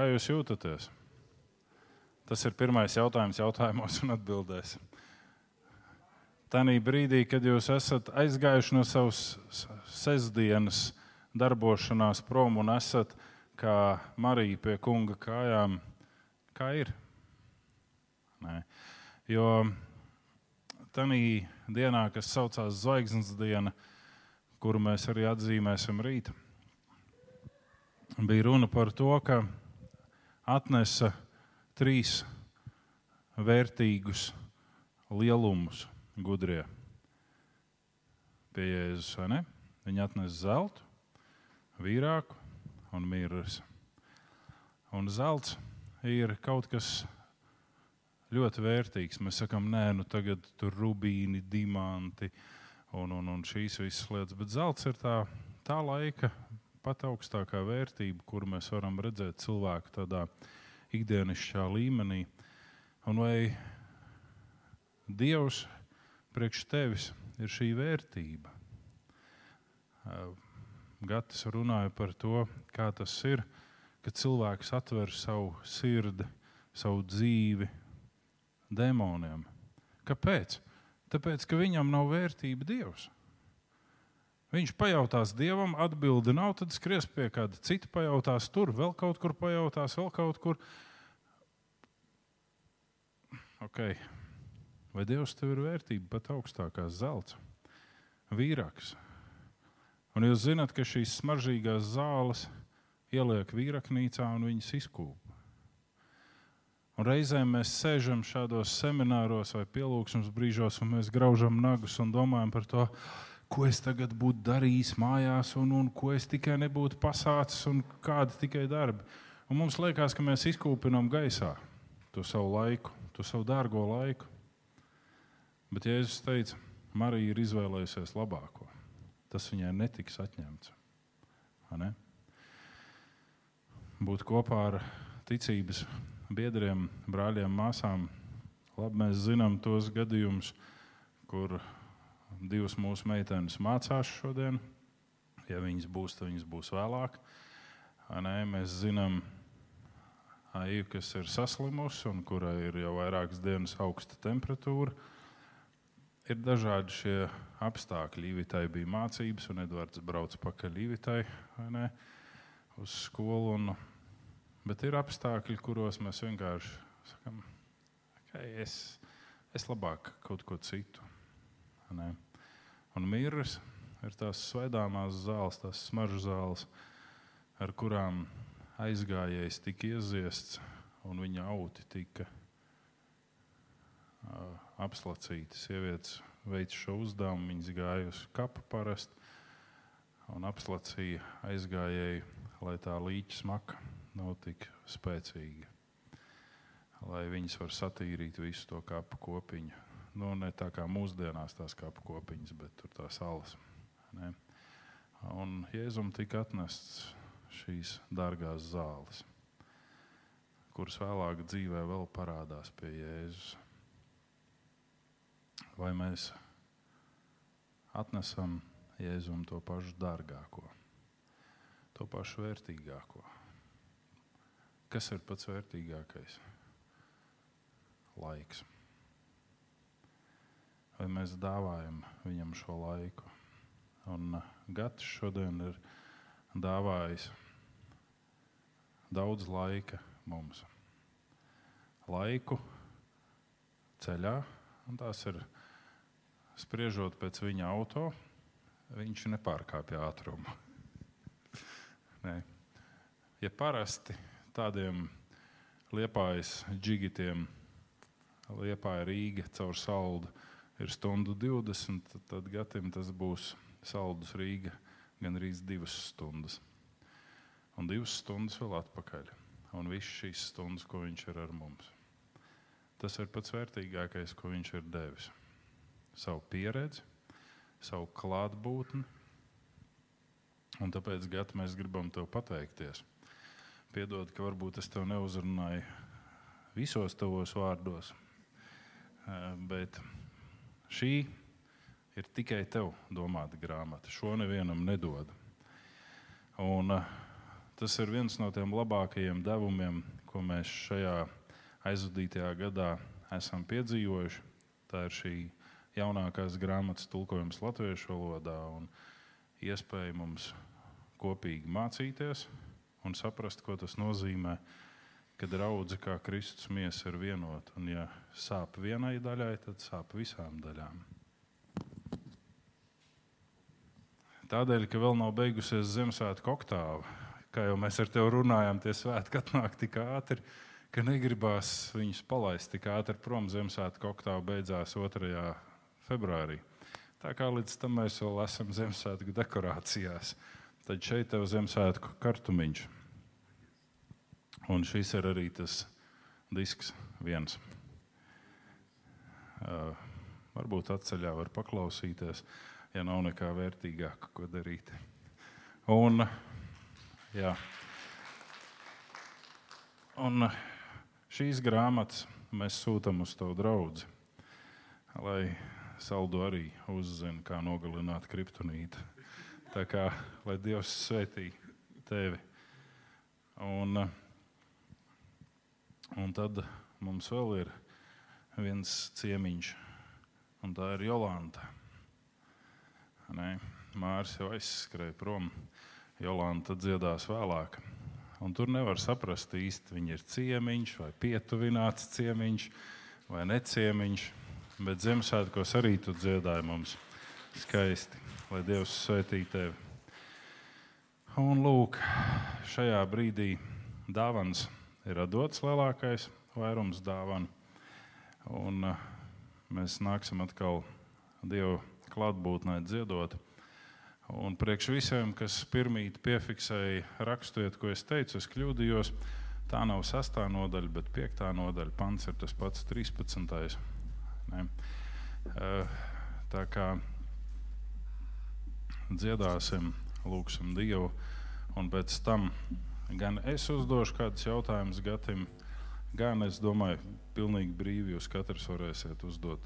Kā jūs jūtaties? Tas ir pirmais jautājums jautājumos un atbildēs. Tanī brīdī, kad jūs esat aizgājuši no savas sestdienas darbošanās prom un esat kā Marija pie kunga kājām, kā ir? Nē. Jo tajā dienā, kas saucās Zvaigznes diena, kuru mēs arī atzīmēsim rīt, bija runa par to, ka atnesa trīs vērtīgus lielumus gudrie pie Jēzus. Viņi atnesa zeltu, vīrāku un mirras. Un zelts ir kaut kas ļoti vērtīgs. Mēs sakām, nē, nu tagad tur rubīni, diamanti un, un, un šīs visas lietas. Bet zelts ir tā, tā laika pat augstākā vērtība, kuru mēs varam redzēt cilvēku tādā ikdienišķā līmenī. Un vai Dievs priekš tevis ir šī vērtība? Gatis runāja par to, kā tas ir, kad cilvēks atver savu sirdi, savu dzīvi demoniem. Kāpēc? Tāpēc, ka viņam nav vērtība Dievs. Viņš pajautās dievam, atbildi nav, tad skries pie kāda cita, pajautās tur, vēl kaut kur pajautās, vēl kaut kur. Okay. Vai Dievs tev ir vērtība pat augstākās zelta, vīrāks? Un jūs zināt, ka šīs smaržīgās zāles ieliek vīraknīcā un viņas izkūp. Un reizēm mēs sēžam šādos semināros vai pielūgsmes brīžos, un mēs graužam nagus un domājam par to, ko es tagad būtu darījis mājās, un, un ko es tikai nebūtu pasācis, un kādi tikai darbi. Un mums liekas, ka mēs izkūpinām gaisā to savu laiku, to savu dārgo laiku. Bet Jēzus teica, Marija ir izvēlējusies labāko. Tas viņai netiks atņemts. Ne? Būt kopā ar ticības biedriem, brāļiem, māsām. Labi, mēs zinām tos gadījumus, kur divas mūsu meitenes mācās šodien. Ja viņas būs, tad viņas būs vēlāk. Nē, mēs zinām, Aiju, kas ir saslimusi un kurai ir jau vairākas dienas augsta temperatūra. Ir dažādi šie apstākļi. Līvitai bija mācības, un Edvards brauca pakaļ Līvitai ne, uz skolu. Un, bet ir apstākļi, kuros mēs vienkārši sakām, ka okay, es, es labāk kaut ko citu. Un mirras ir tās svaidāmās zāles, tās smaržas zāles, ar kurām aizgājējs tika ieziests un viņa auti tika uh, apslacīti. Sievietes veica šo uzdevumu, viņas gāja uz kapu parasti un apslacīja aizgājēju, lai tā līķa smaka nav tik spēcīga. Lai viņas var satīrīt visu to kapu kopiņu nu, ne tā kā mūsdienās tās kāpu kopiņas, bet tur tās salas. Ne? Un Jēzum tika atnests šīs dārgās zāles, kuras vēlāk dzīvē vēl parādās pie Jēzus. Vai mēs atnesam Jēzum to pašu dārgāko, to pašu vērtīgāko? Kas ir pats vērtīgākais? Laiks vai mēs dāvājam viņam šo laiku. Un uh, Gatis šodien ir dāvājis daudz laika mums. Laiku ceļā, un tās ir spriežot pēc viņa auto, viņš nepārkāpja ātrumu. Nē. Ja parasti tādiem liepājas džigitiem, liepāja Rīga caur saldu, ir stundu 20, tad Gatim tas būs saldus Rīga gan arī divas stundas. Un divas stundas vēl atpakaļ. Un viss šīs stundas, ko viņš ir ar mums. Tas ir pats vērtīgākais, ko viņš ir devis. Savu pieredzi, savu klātbūtni. Un tāpēc, Gata, mēs gribam tev pateikties. Piedod, ka varbūt es tev neuzrunāju visos tavos vārdos, eh, bet Šī ir tikai tev domāta grāmata. Šo nevienam nedod. Un, tas ir viens no tiem labākajiem devumiem, ko mēs šajā aizvadītajā gadā esam piedzīvojuši. Tā ir šī jaunākās grāmatas tulkojums latviešu valodā un iespēja mums kopīgi mācīties un saprast, ko tas nozīmē, kad raudze kā Kristus miesa ir vienota. Un, ja sāp vienai daļai, tad sāp visām daļām. Tādēļ, ka vēl nav beigusies Ziemassvētku oktāva, kā jau mēs ar tevi runājām, tie svētki atnāk tik ātri, ka negribās viņus palaist tik ātri prom. Ziemassvētku oktāva beidzās 2. februārī. Tā kā līdz tam mēs vēl esam Ziemassvētku dekorācijās, tad šeit ir Ziemassvētku kartumiņš. Un šis ir arī tas disks viens. Uh, varbūt atceļā var paklausīties, ja nav nekā vērtīgāka, ko darīt. Un, jā. Un šīs grāmatas mēs sūtām uz to draugu, lai saldu arī uzzina, kā nogalināt kriptonītu. Tā kā lai Dievs svētī tevi. Un, un tad mums vēl ir viens ciemiņš, un tā ir Jolanta. Nē, Māris jau aizskrēja prom. Jolanta dziedās vēlāk. Un tur nevar saprast īsti, viņa ir ciemiņš vai pietuvināts ciemiņš vai neciemiņš. Bet Ziemassvētkos arī tu dziedāji mums skaisti, lai Dievs svētī tevi. Un lūk, šajā brīdī dāvans ir dots lielākais vairums dāvanu. Un uh, mēs nāksim atkal Dieva klātbūtnē dziedot. Un priekš visiem, kas pirmīt piefiksēja, rakstiet, ko es teicu, es kļūdījos. Tā nav sastā nodaļa, bet piektā nodaļa. Pants ir tas pats 13. Ne? Tā kā dziedāsim, lūgsim Dievu, un pēc tam gan es uzdošu kādus jautājumus Gatim, gan es domāju, pilnīgi brīvi jūs katrs varēsiet uzdot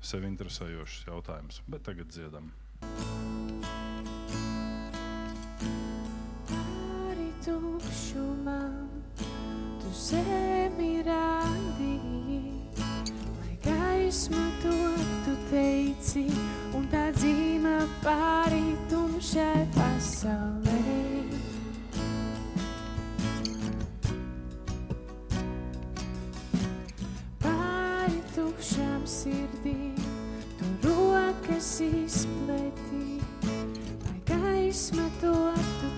sev interesējošus jautājumus. Bet tagad dziedam. Pāri tukšumam, tu zemi rādīji, lai gaisma top tu teici, un tā dzīma pāri tumšai pasaulē. Tukšām sirdīm, tu rokas izpletī, lai gaisma top tu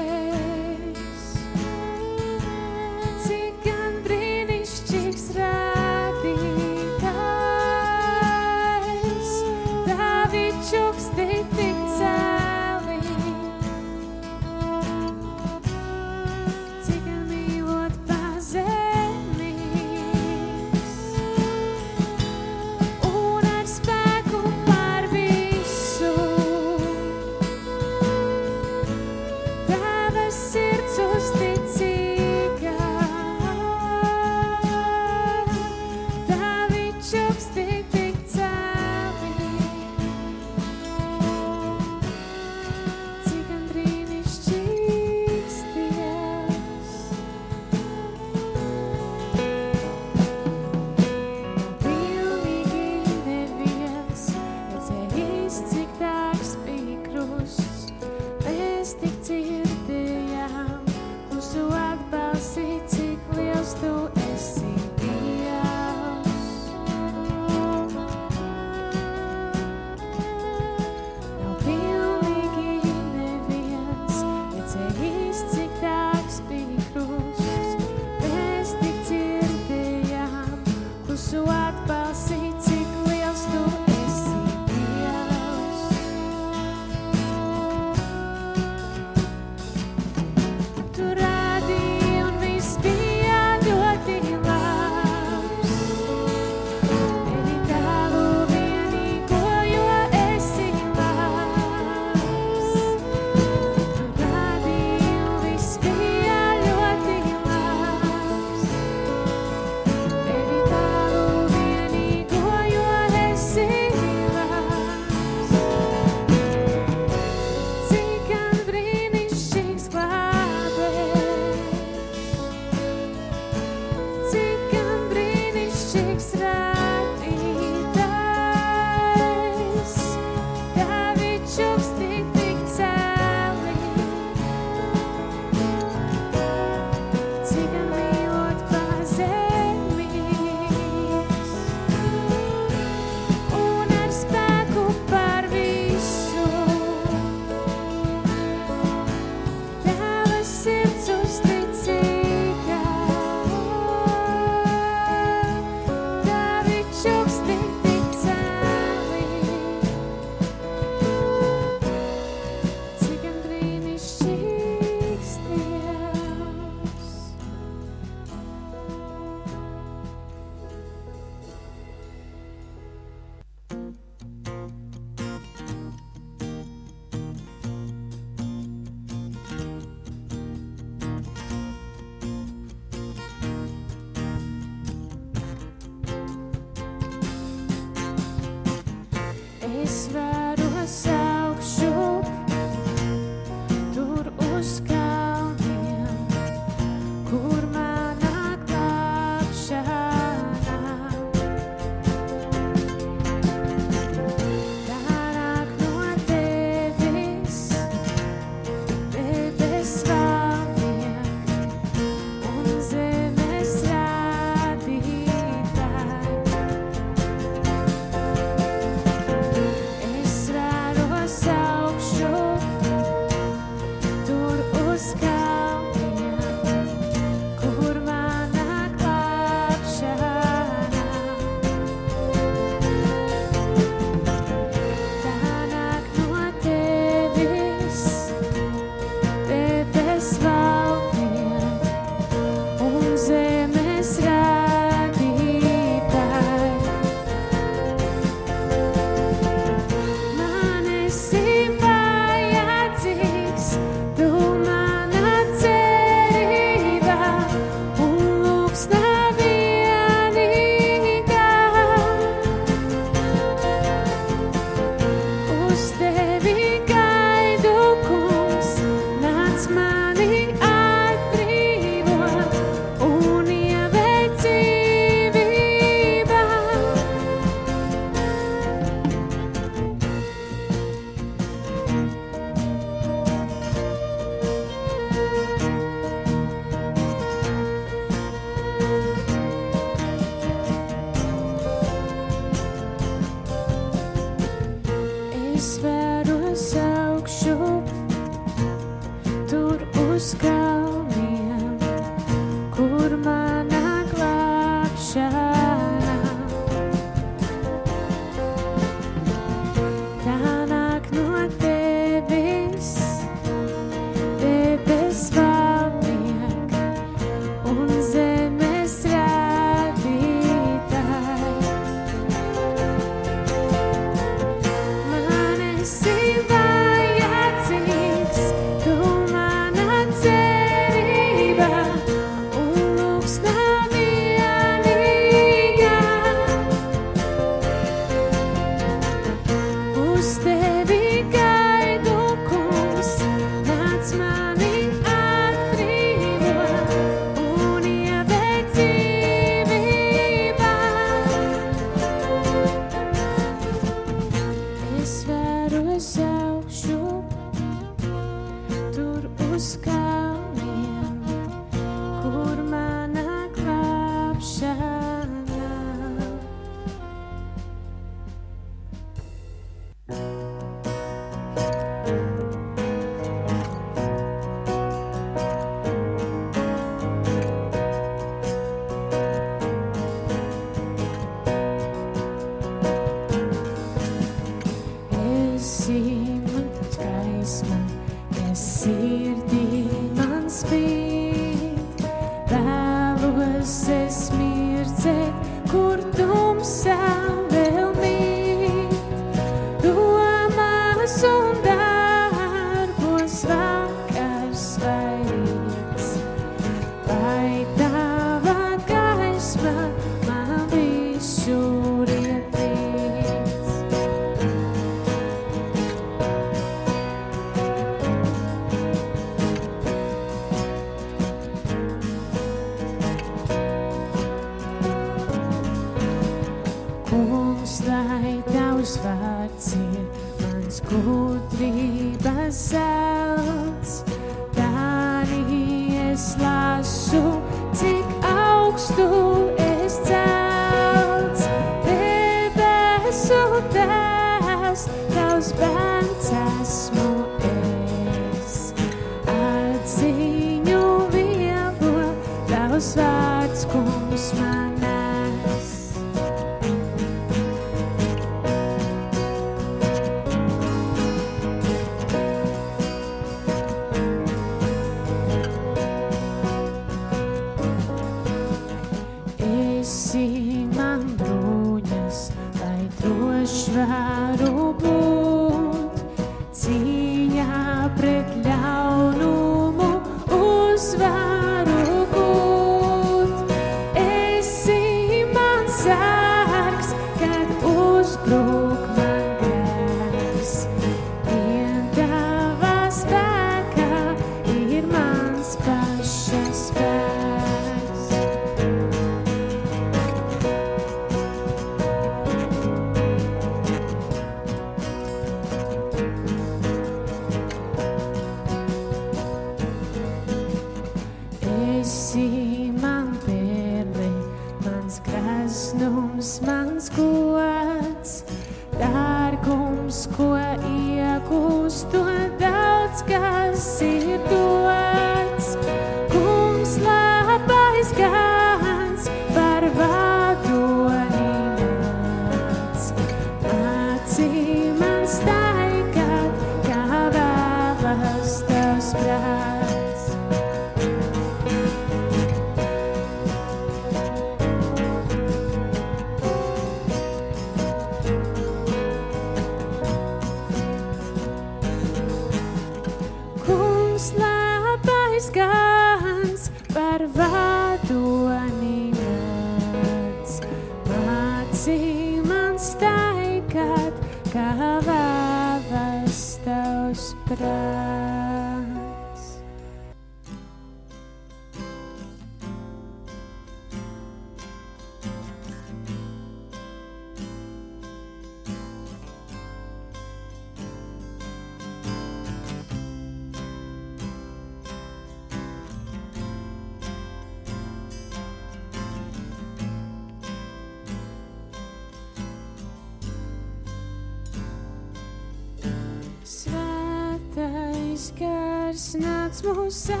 Christmas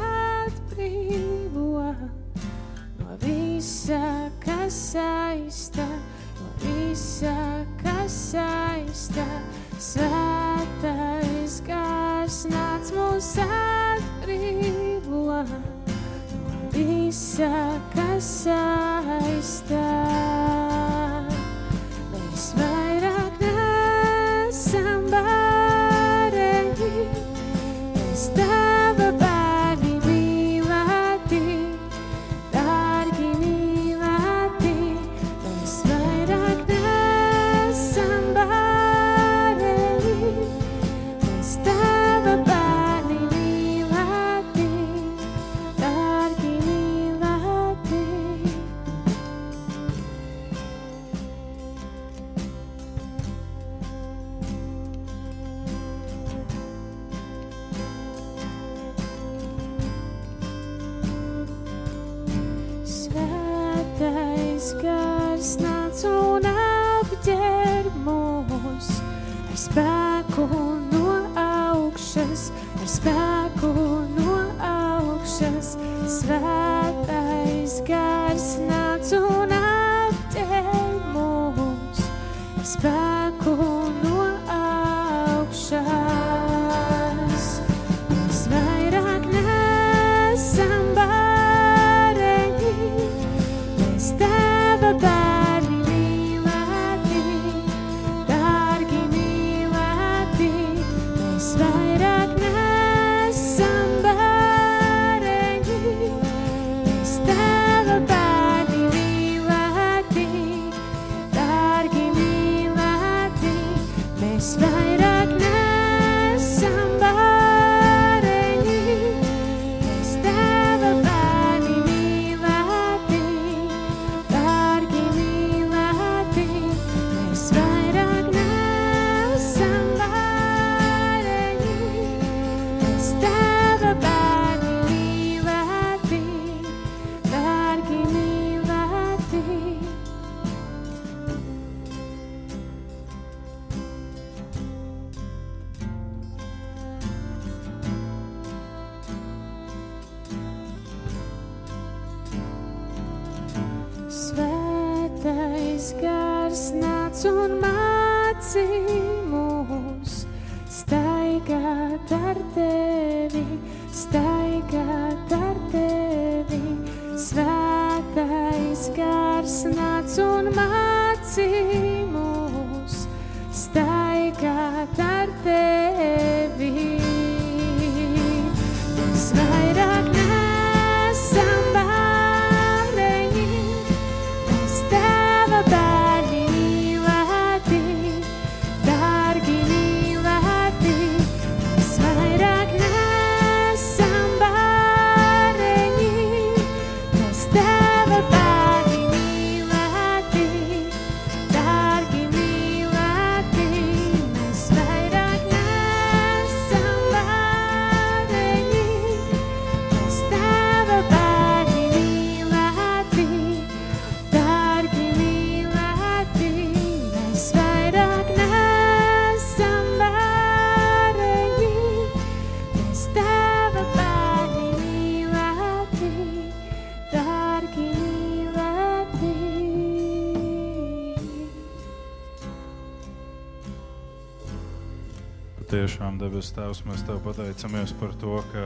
debes Tēvs, mēs Tev pateicamies par to, ka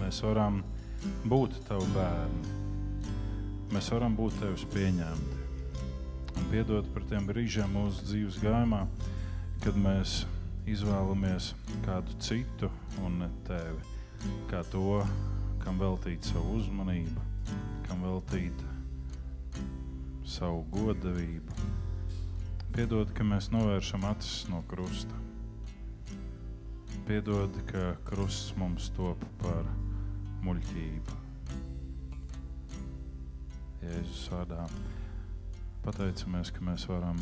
mēs varam būt Tavu bērni. Mēs varam būt Tevis pieņemti. Un piedod par tiem brīžiem mūsu dzīves gājumā, kad mēs izvēlamies kādu citu un ne Tevi. Kā to, kam veltīt savu uzmanību, kam veltīt savu godavību. Piedod, ka mēs novēršam acis no krusta piedod, ka krusts mums top par muļķību. Jēzus vārdā pateicamies, ka mēs varam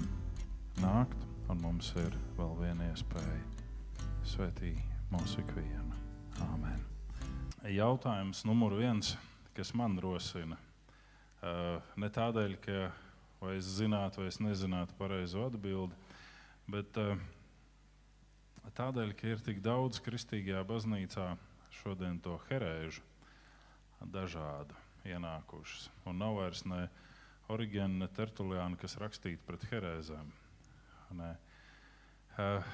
nākt, un mums ir vēl viena iespēja. Svetī mūsu ikvienu. Āmen. Jautājums numur viens, kas man rosina, ne tādēļ, ka vai es zinātu vai es nezinātu pareizo atbildi, bet uh, Tādēļ, ka ir tik daudz kristīgajā baznīcā šodien to herēžu, dažādu ienākušas. Un nav vairs ne origēna, ne tertuliāna, kas rakstītu pret herēzēm. Ne. Uh,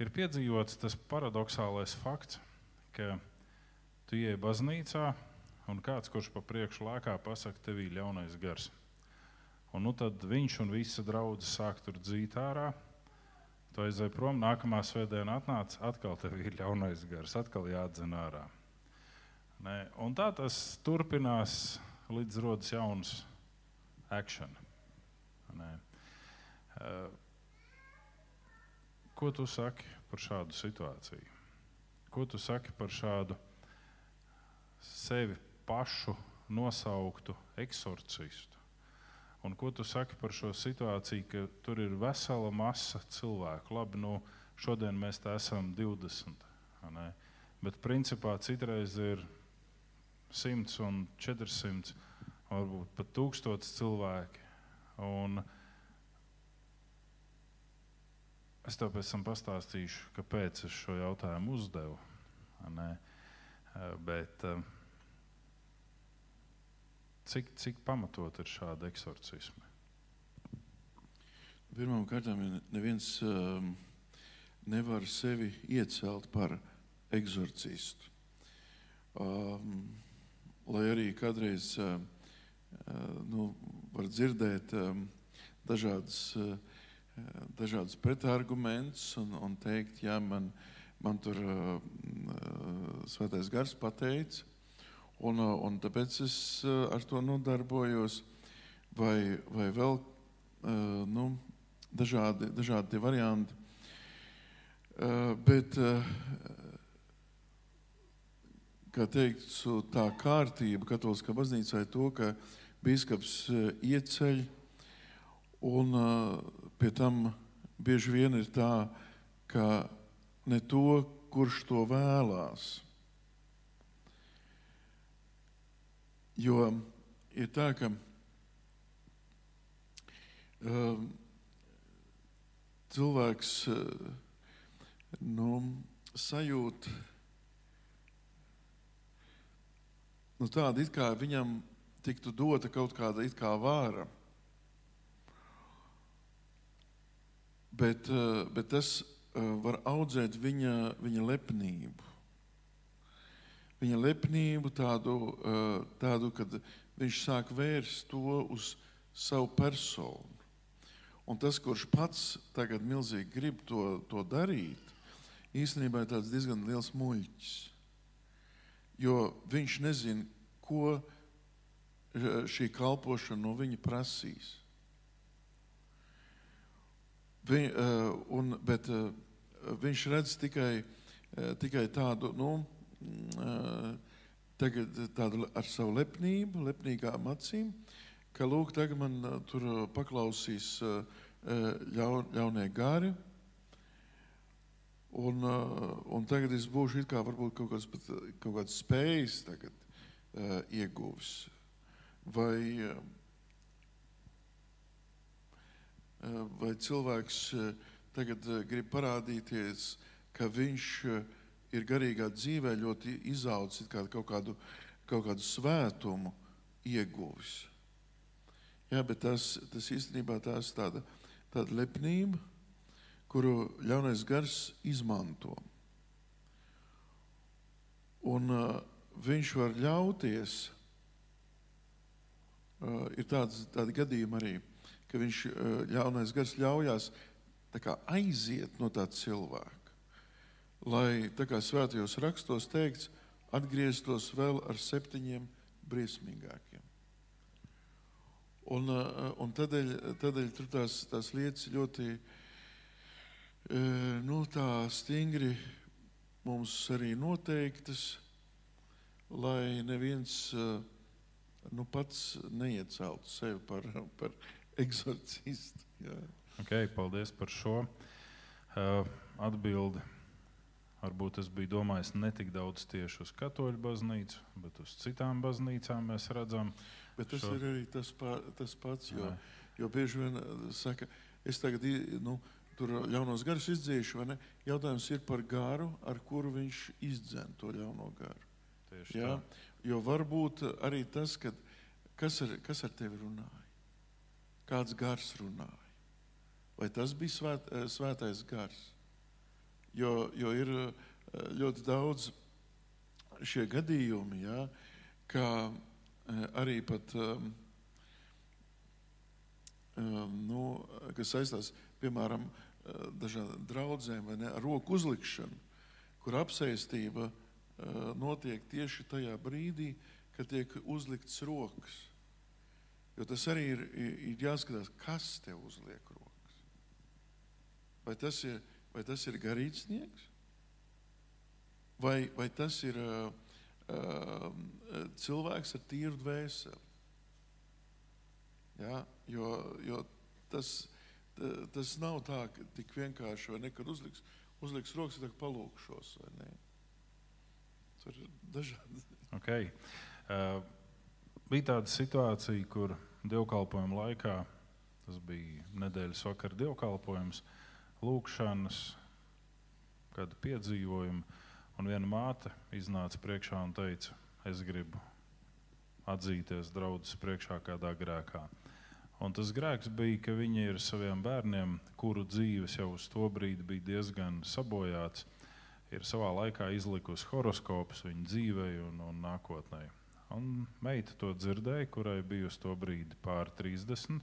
ir piedzīvots tas paradoxālais fakts, ka tu ieej baznīcā un kāds, kurš pa priekšu lēkā, pasakā, tev ir ļaunais gars. Un nu tad viņš un visa draudzene sāk tur dzīt ārā Tu aizēji prom, nākamā svētdiena atnāca, atkal tev ir ļaunais gars, atkal jādzen ārā. Ne? Un tā tas turpinās, līdz rodas jauns action. Ne? Uh, ko tu saki par šādu situāciju? Ko tu saki par šādu sevi pašu nosauktu eksorcistu? Un ko tu saki par šo situāciju, ka tur ir vesela masa cilvēku? Labi, nu, šodien mēs tā esam 20. Ne? Bet principā citreiz ir 100 un 400, varbūt pat 1000 cilvēki. Un es tev pēc tam pastāstīšu, kāpēc es šo jautājumu uzdevu. Ne? Bet, uh, Cik, cik pamatot ir šāda eksorcisma? Pirmkārt, neviens um, nevar sevi iecelt par eksorcistu. Um, lai arī kādreiz uh, nu, var dzirdēt um, dažādas, uh, dažādas pretargumentus un, un teikt, ja man, man tur uh, svētais gars pateica, Un, uh, un tāpēc es uh, ar to nodarbojos, vai, vai vēl uh, nu, dažādi, dažādi varianti. Bet, kā teikt, tā kārtība Katoliskā baznīcā ir to, ka biskups ieceļ, un pie tam bieži vien ir tā, ka ne to, kurš to vēlās, Jo ir tā, ka uh, cilvēks uh, nu, sajūt nu, tādu, it kā viņam tiktu dota kaut kāda it kā vāra. Bet, uh, bet tas uh, var audzēt viņa, viņa lepnību viņa lepnību, tādu, eh, tādu, kad viņš sāk vērst to uz savu personu. Un tas, kurš pats tagad milzīgi grib to, to darīt, īstenībā ir tāds diezgan liels muļķis. Jo viņš nezina, ko eh, šī kalpošana no viņa prasīs. Viņ, uh, un, bet viņš redz tikai, tikai tādu, nu, tagad tādu ar savu lepnību, lepnīgām acīm, ka lūk, tagad man tur paklausīs ļaun, ļaunie gari. Un, un tagad es būšu kā varbūt kaut kāds, pat, kaut kāds spējas tagad, uh, ieguvis. Vai, uh, vai cilvēks uh, tagad uh, grib parādīties, ka viņš uh, ir garīgā dzīvē ļoti izaudzis kā kaut kādu, kaut kādu svētumu ieguvis. Jā, bet tas, tas īstenībā tās tāda, tāda lepnība, kuru ļaunais gars izmanto. Un uh, viņš var ļauties. Uh, ir tāds, tādi gadījumi arī, ka viņš uh, ļaunais gars ļaujās kā aiziet no tā cilvēka. Lai, tā kā svētajos rakstos teikts, atgrieztos vēl ar septiņiem briesmīgākiem. Un, uh, un tādēļ, tādēļ tur tās, tās lietas ļoti uh, nu, stingri mums arī noteiktas, lai neviens uh, nu, pats neieceltu sevi par, par eksorcistu. Jā. Okay, paldies par šo uh, atbildi. Varbūt es biju domājis ne tik daudz tieši uz katoļu baznīcu, bet uz citām baznīcām mēs redzam. Bet tas Šo- ir arī tas, pā, tas pats, jo, Jā. jo bieži vien uh, saka, es tagad nu, tur ļaunos garus izdzēšu, vai ne? Jautājums ir par garu, ar kuru viņš izdzen to ļauno garu. Tieši Jā? tā. Jo varbūt arī tas, kad, kas, ar, kas ar tevi runāja, kāds gars runāja. Vai tas bija svēt, eh, svētais gars? Jo, jo ir eh, ļoti daudz šie gadījumi, ja, ka eh, arī pat, um, nu, kas saistās, piemēram, eh, dažādām draudzēm vai ne, ar roku uzlikšanu, kur apsēstība notiek tieši tajā brīdī, kad tiek uzlikts rokas. Jo tas arī ir, ir, jāskatās, kas te uzliek rokas. Vai tas ir, vai tas ir garīdznieks, vai, vai tas ir uh, uh, cilvēks ar tīru dvēseli. Ja? Jo, jo tas, ta- tas nav tā, ka tik vienkārši, vai ne, kad uzliks, uzliks rokas, tad palūkšos. Tur ir dažādi. Okay. Uh, bija tāda situācija, kur dievkalpojuma laikā, tas bija nedēļas vakar dievkalpojums, lūkšanas, kāda piedzīvojuma, un viena māte iznāca priekšā un teica, es gribu atzīties draudzes priekšā kādā grēkā. Un tas grēks bija, ka viņa ir saviem bērniem, kuru dzīves jau uz to brīdi bija diezgan sabojāts, ir savā laikā izlikusi horoskopus viņa dzīvei un, un nākotnē. Un meita to dzirdēja, kurai bija uz to brīdi pār 30,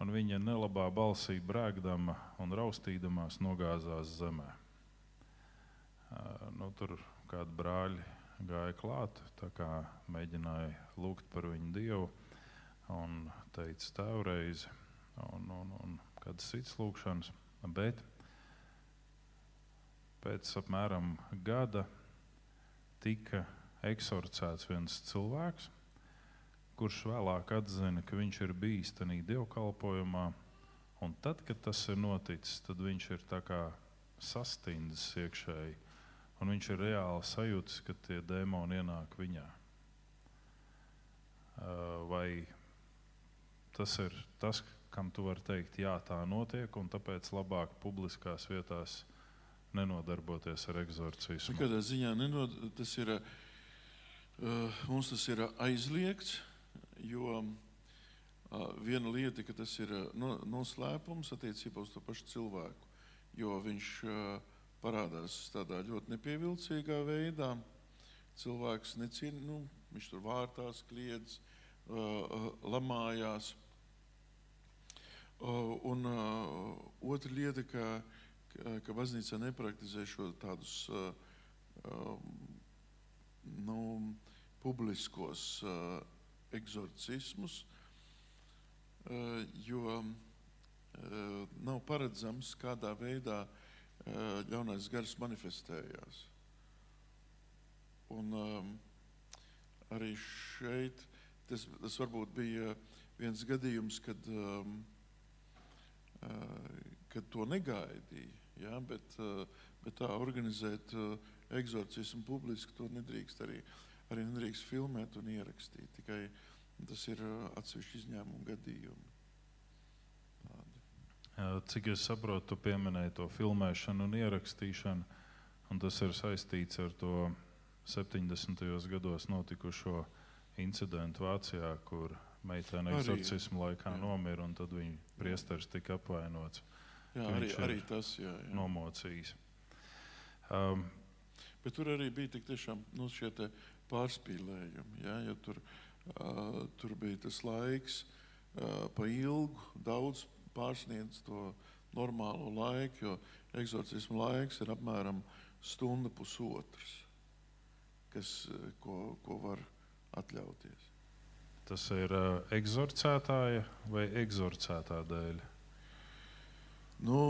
un viņa nelabā balsī brēkdama un raustīdamās nogāzās zemē. Nu, tur kādi brāļi gāja klāt, mēģināja lūgt par viņu dievu, un teica tēvreizi, un, un, un kādas citas lūkšanas. Bet pēc apmēram gada tika eksorcēts viens cilvēks, kurš vēlāk atzina, ka viņš ir bijis tajā dievkalpojumā. Un tad, kad tas ir noticis, tad viņš ir sastindzis iekšēji, un viņš ir reāli sajūtis, ka tie dēmoni ienāk viņā. Vai tas ir tas, kam tu vari teikt, jā, tā notiek, un tāpēc labāk publiskās vietās nenodarboties ar eksorcismu? Nekādā ziņā nenod, tas ir, uh, mums tas ir aizliegts, jo uh, viena lieta, ka tas ir uh, no, noslēpums attiecībā uz to pašu cilvēku, jo viņš uh, parādās tādā ļoti nepievilcīgā veidā. Cilvēks necīn, nu, viņš tur vārtās, kliedz, uh, uh, lamājās. Uh, un uh, otra lieta, ka, ka, ka baznīca nepraktizē šo tādus uh, um, nu, publiskos uh, eksorcismus, uh, jo uh, nav paredzams, kādā veidā uh, ļaunais gars manifestējās. Un, arī šeit tas, tas varbūt bija viens gadījums, kad, uh, kad to negaidīja. Ja? Bet, uh, bet tā organizēt uh, eksorcismu publiski to nedrīkst arī, arī nedrīkst filmēt un ierakstīt. Tikai tas ir uh, atsevišķi izņēmumu gadījumi. Tādi. Cik es saprotu, tu pieminēji to filmēšanu un ierakstīšanu, un tas ir saistīts ar to 70. gados notikušo incidentu Vācijā, kur meitene eksorcismu laikā jā. nomira, un tad viņa priesteris tika apvainots, Jā, arī, arī tas, jā. jā. nomocījis. Um, Bet tur arī bija tik tiešām nu, šie pārspīlējumi. Ja, jo tur, uh, tur bija tas laiks uh, pa ilgu, daudz pārsniedz to normālo laiku, jo eksorcismu laiks ir apmēram stunda pusotrs, kas, ko, ko var atļauties. Tas ir uh, eksorcētāja vai eksorcētā dēļ? Nu,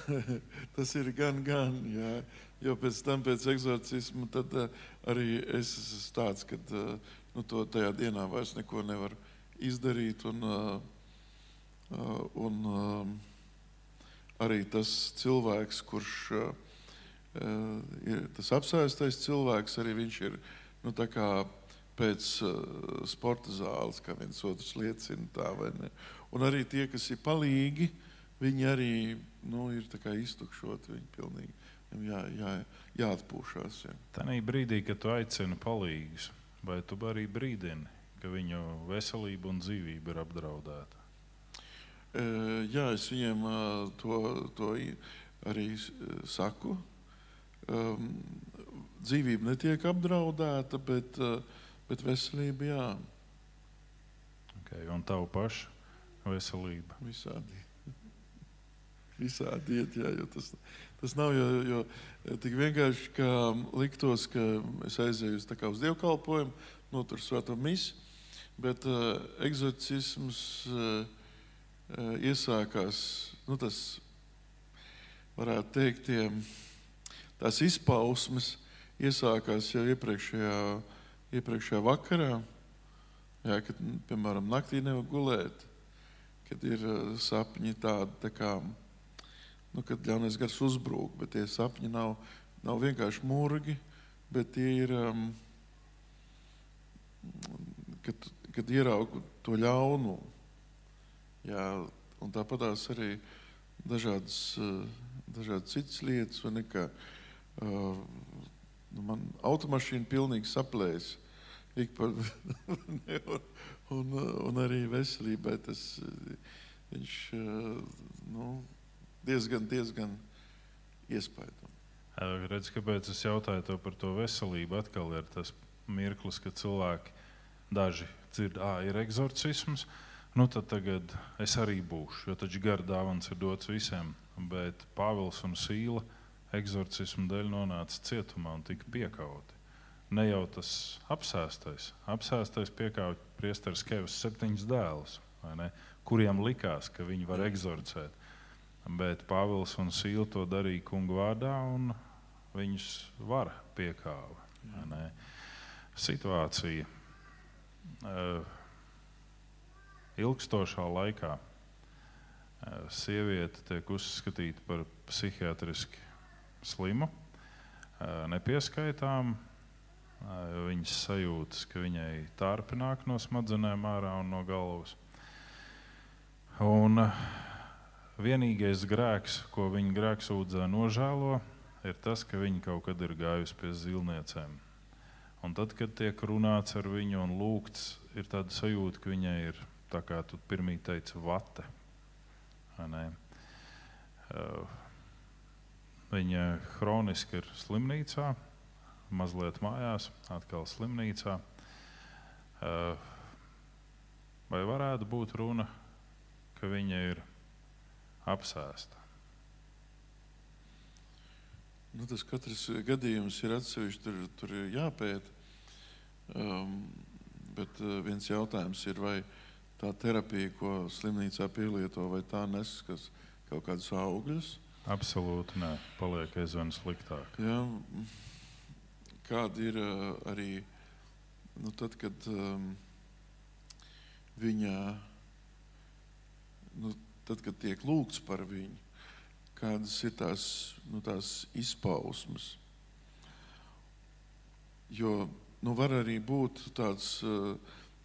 tas ir gan, gan. Jā. Jo pēc tam, pēc eksorcisma, tad uh, arī es esmu tāds, ka uh, nu, to tajā dienā vairs neko nevar izdarīt. Un, uh, uh, un uh, arī tas cilvēks, kurš uh, uh, ir tas apsēstais cilvēks, arī viņš ir nu, pēc uh, sporta zāles, kā viens otrs liecina. Tā, un arī tie, kas ir palīgi, viņi arī nu, ir iztukšoti. Viņi pilnīgi jā, jā, jāatpūšas. Ja. Tanī brīdī, kad tu aicini palīgus, vai tu arī brīdini, ka viņu veselība un dzīvība ir apdraudēta? E, Jā, es viņiem to, to arī saku. Um, dzīvība netiek apdraudēta, bet, bet veselība jā, Okay. Un tavu pašu veselība. visādi. Visādi iet, jā, jo tas, tas nav jo, jo tik vienkārši, ka liktos, ka es aizēju uz, kā uz dievkalpojumu, notur svēto misi, bet uh, eksorcisms uh, uh, iesākās, nu tas varētu teikt, tie, tās izpausmes iesākās jau iepriekšējā, iepriekšējā vakarā, jā, kad, piemēram, naktī nevar gulēt, kad ir sapņi tādi, tā kā, nu, kad ļaunais gars uzbrūk, bet tie sapņi nav, nav vienkārši murgi, bet tie ir, um, kad, kad ieraugu to ļaunu. Jā, un tāpat tās arī dažādas, uh, dažādas citas lietas, vai ne, ka uh, nu, man automašīna pilnīgi saplēs. Ik par, un, un, un arī veselībai tas uh, viņš uh, nu, diezgan, diezgan iespaidojams. Redz, kāpēc es jautāju to par to veselību? Atkal ir tas mirklis, kad cilvēki daži dzird, ah, ir eksorcisms. Nu, tad tagad es arī būšu, jo taču gara dāvāns ir dots visiem. Bet Pāvils un Sīla eksorcismu dēļ nonāca cietumā un tika piekauti. Ne jau tas apsēstais, apsēstais piekāpja priesteris Kevs septiņus dēlus, kuriem likās, ka viņi var eksorcēt. Bet Pāvils un Sīla to darīja kungu vārdā, un viņus var piekāva. Situācija uh, ilgstošā laikā uh, sieviete tiek uzskatīta par psihiatriski slimu, uh, nepieskaitām. Uh, viņas sajūtas, ka viņai tārpi nāk no smadzenēm ārā un no galvas. Un, uh, vienīgais grēks, ko viņa grēksūdzē nožēlo, ir tas, ka viņa kaut kad ir gājusi pie zilniecēm. Un tad, kad tiek runāts ar viņu un lūgts, ir tāda sajūta, ka viņai ir, tā kā tu pirmie teici, vate. Uh, Viņa hroniski ir slimnīcā, mazliet mājās, atkal slimnīcā. Uh, Vai varētu būt runa, ka viņa ir apsēsta? Nu, tas katrs gadījums ir atsevišķi, tur, tur ir jāpēta. Um, bet uh, viens jautājums ir, vai tā terapija, ko slimnīcā pielieto, vai tā nes kas, kaut kādus augļus. Absolūti nē, paliek aizvien sliktāk. Ja, kāda ir uh, arī nu, tad, kad um, viņa, nu, tad, kad tiek lūgts par viņu, kādas ir tās, nu, tās izpausmes. Jo nu, var arī būt tāds, uh,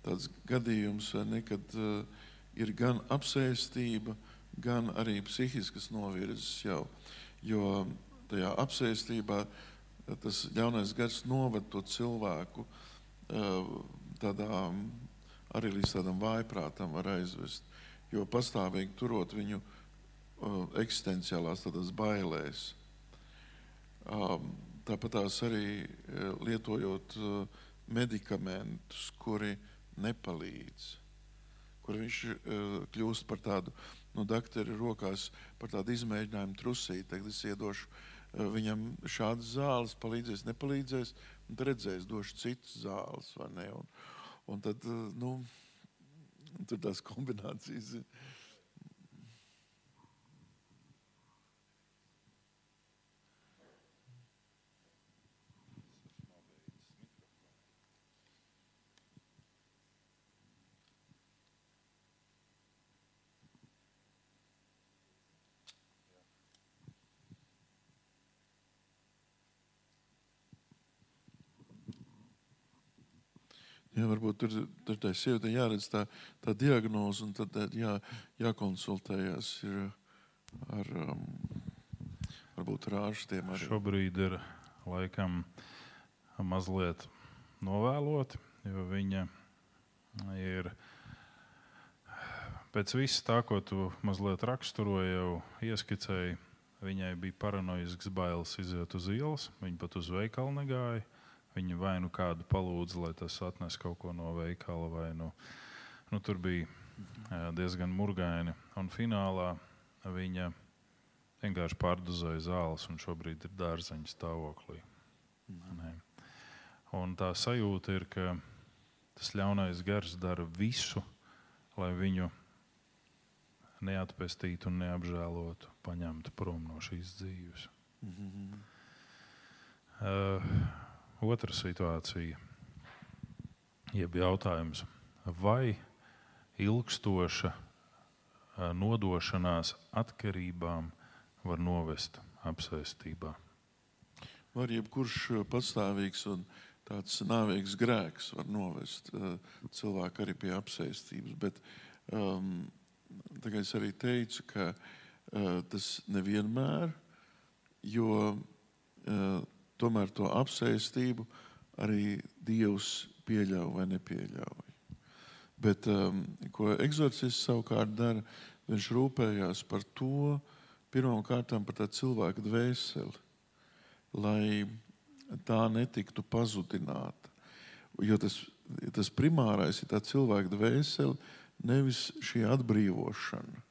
tāds gadījums, ne, kad uh, ir gan apsēstība, gan arī psihiskas novirzes jau. Jo tajā apsēstībā tas ļaunais gars noved to cilvēku tādā, arī līdz tādam vājprātam var aizvest. Jo pastāvīgi turot viņu uh, eksistenciālās bailēs. Um, tāpat tās arī eh, lietojot eh, medikamentus, kuri nepalīdz, kur viņš eh, kļūst par tādu, nu, doktora rokās, par tādu izmēģinājumu trusīti. Tagad es iedošu eh, viņam šādas zāles, palīdzēs, nepalīdzēs, un redzēs, došu citas zāles, vai ne? Un, un tad, eh, nu, tur tās kombinācijas. ir. Jā, varbūt tur, tur tai sievietei jāredz tā, tā diagnoze, un tad jā, jākonsultējas ar, um, varbūt ar ārstiem. Arī. Šobrīd ir laikam mazliet novēloti, jo viņa ir pēc viss tā, ko tu mazliet raksturoji, jau ieskicēji. Viņai bija paranoisks bailes iziet uz ielas, viņa pat uz veikalu negāja. Viņa vai nu kādu palūdza, lai tas atnes kaut ko no veikala, vai nu, nu tur bija diezgan murgaini. Un finālā viņa vienkārši pārdozēja zāles un šobrīd ir dārzeņa stāvoklī. Nē. Un tā sajūta ir, ka tas ļaunais gars dara visu, lai viņu neatpestītu un neapžēlotu, paņemtu prom no šīs dzīves. Mhm. Uh, otra situācija, jeb jautājums, vai ilgstoša uh, nodošanās atkarībām var novest apsēstībā? Var jebkurš eh, patstāvīgs un tāds nāvīgs grēks var novest uh, cilvēku arī pie apsēstības. Bet um, tagad es arī teicu, ka uh, tas nevienmēr, jo uh, tomēr to apsēstību arī Dievs pieļauj vai nepieļauj. Bet um, ko eksorcists savukārt dara, viņš rūpējās par to, pirmkārt par tā cilvēka dvēseli, lai tā netiktu pazudināta. Jo tas, tas primārais ir tā cilvēka dvēsele, nevis šī atbrīvošana.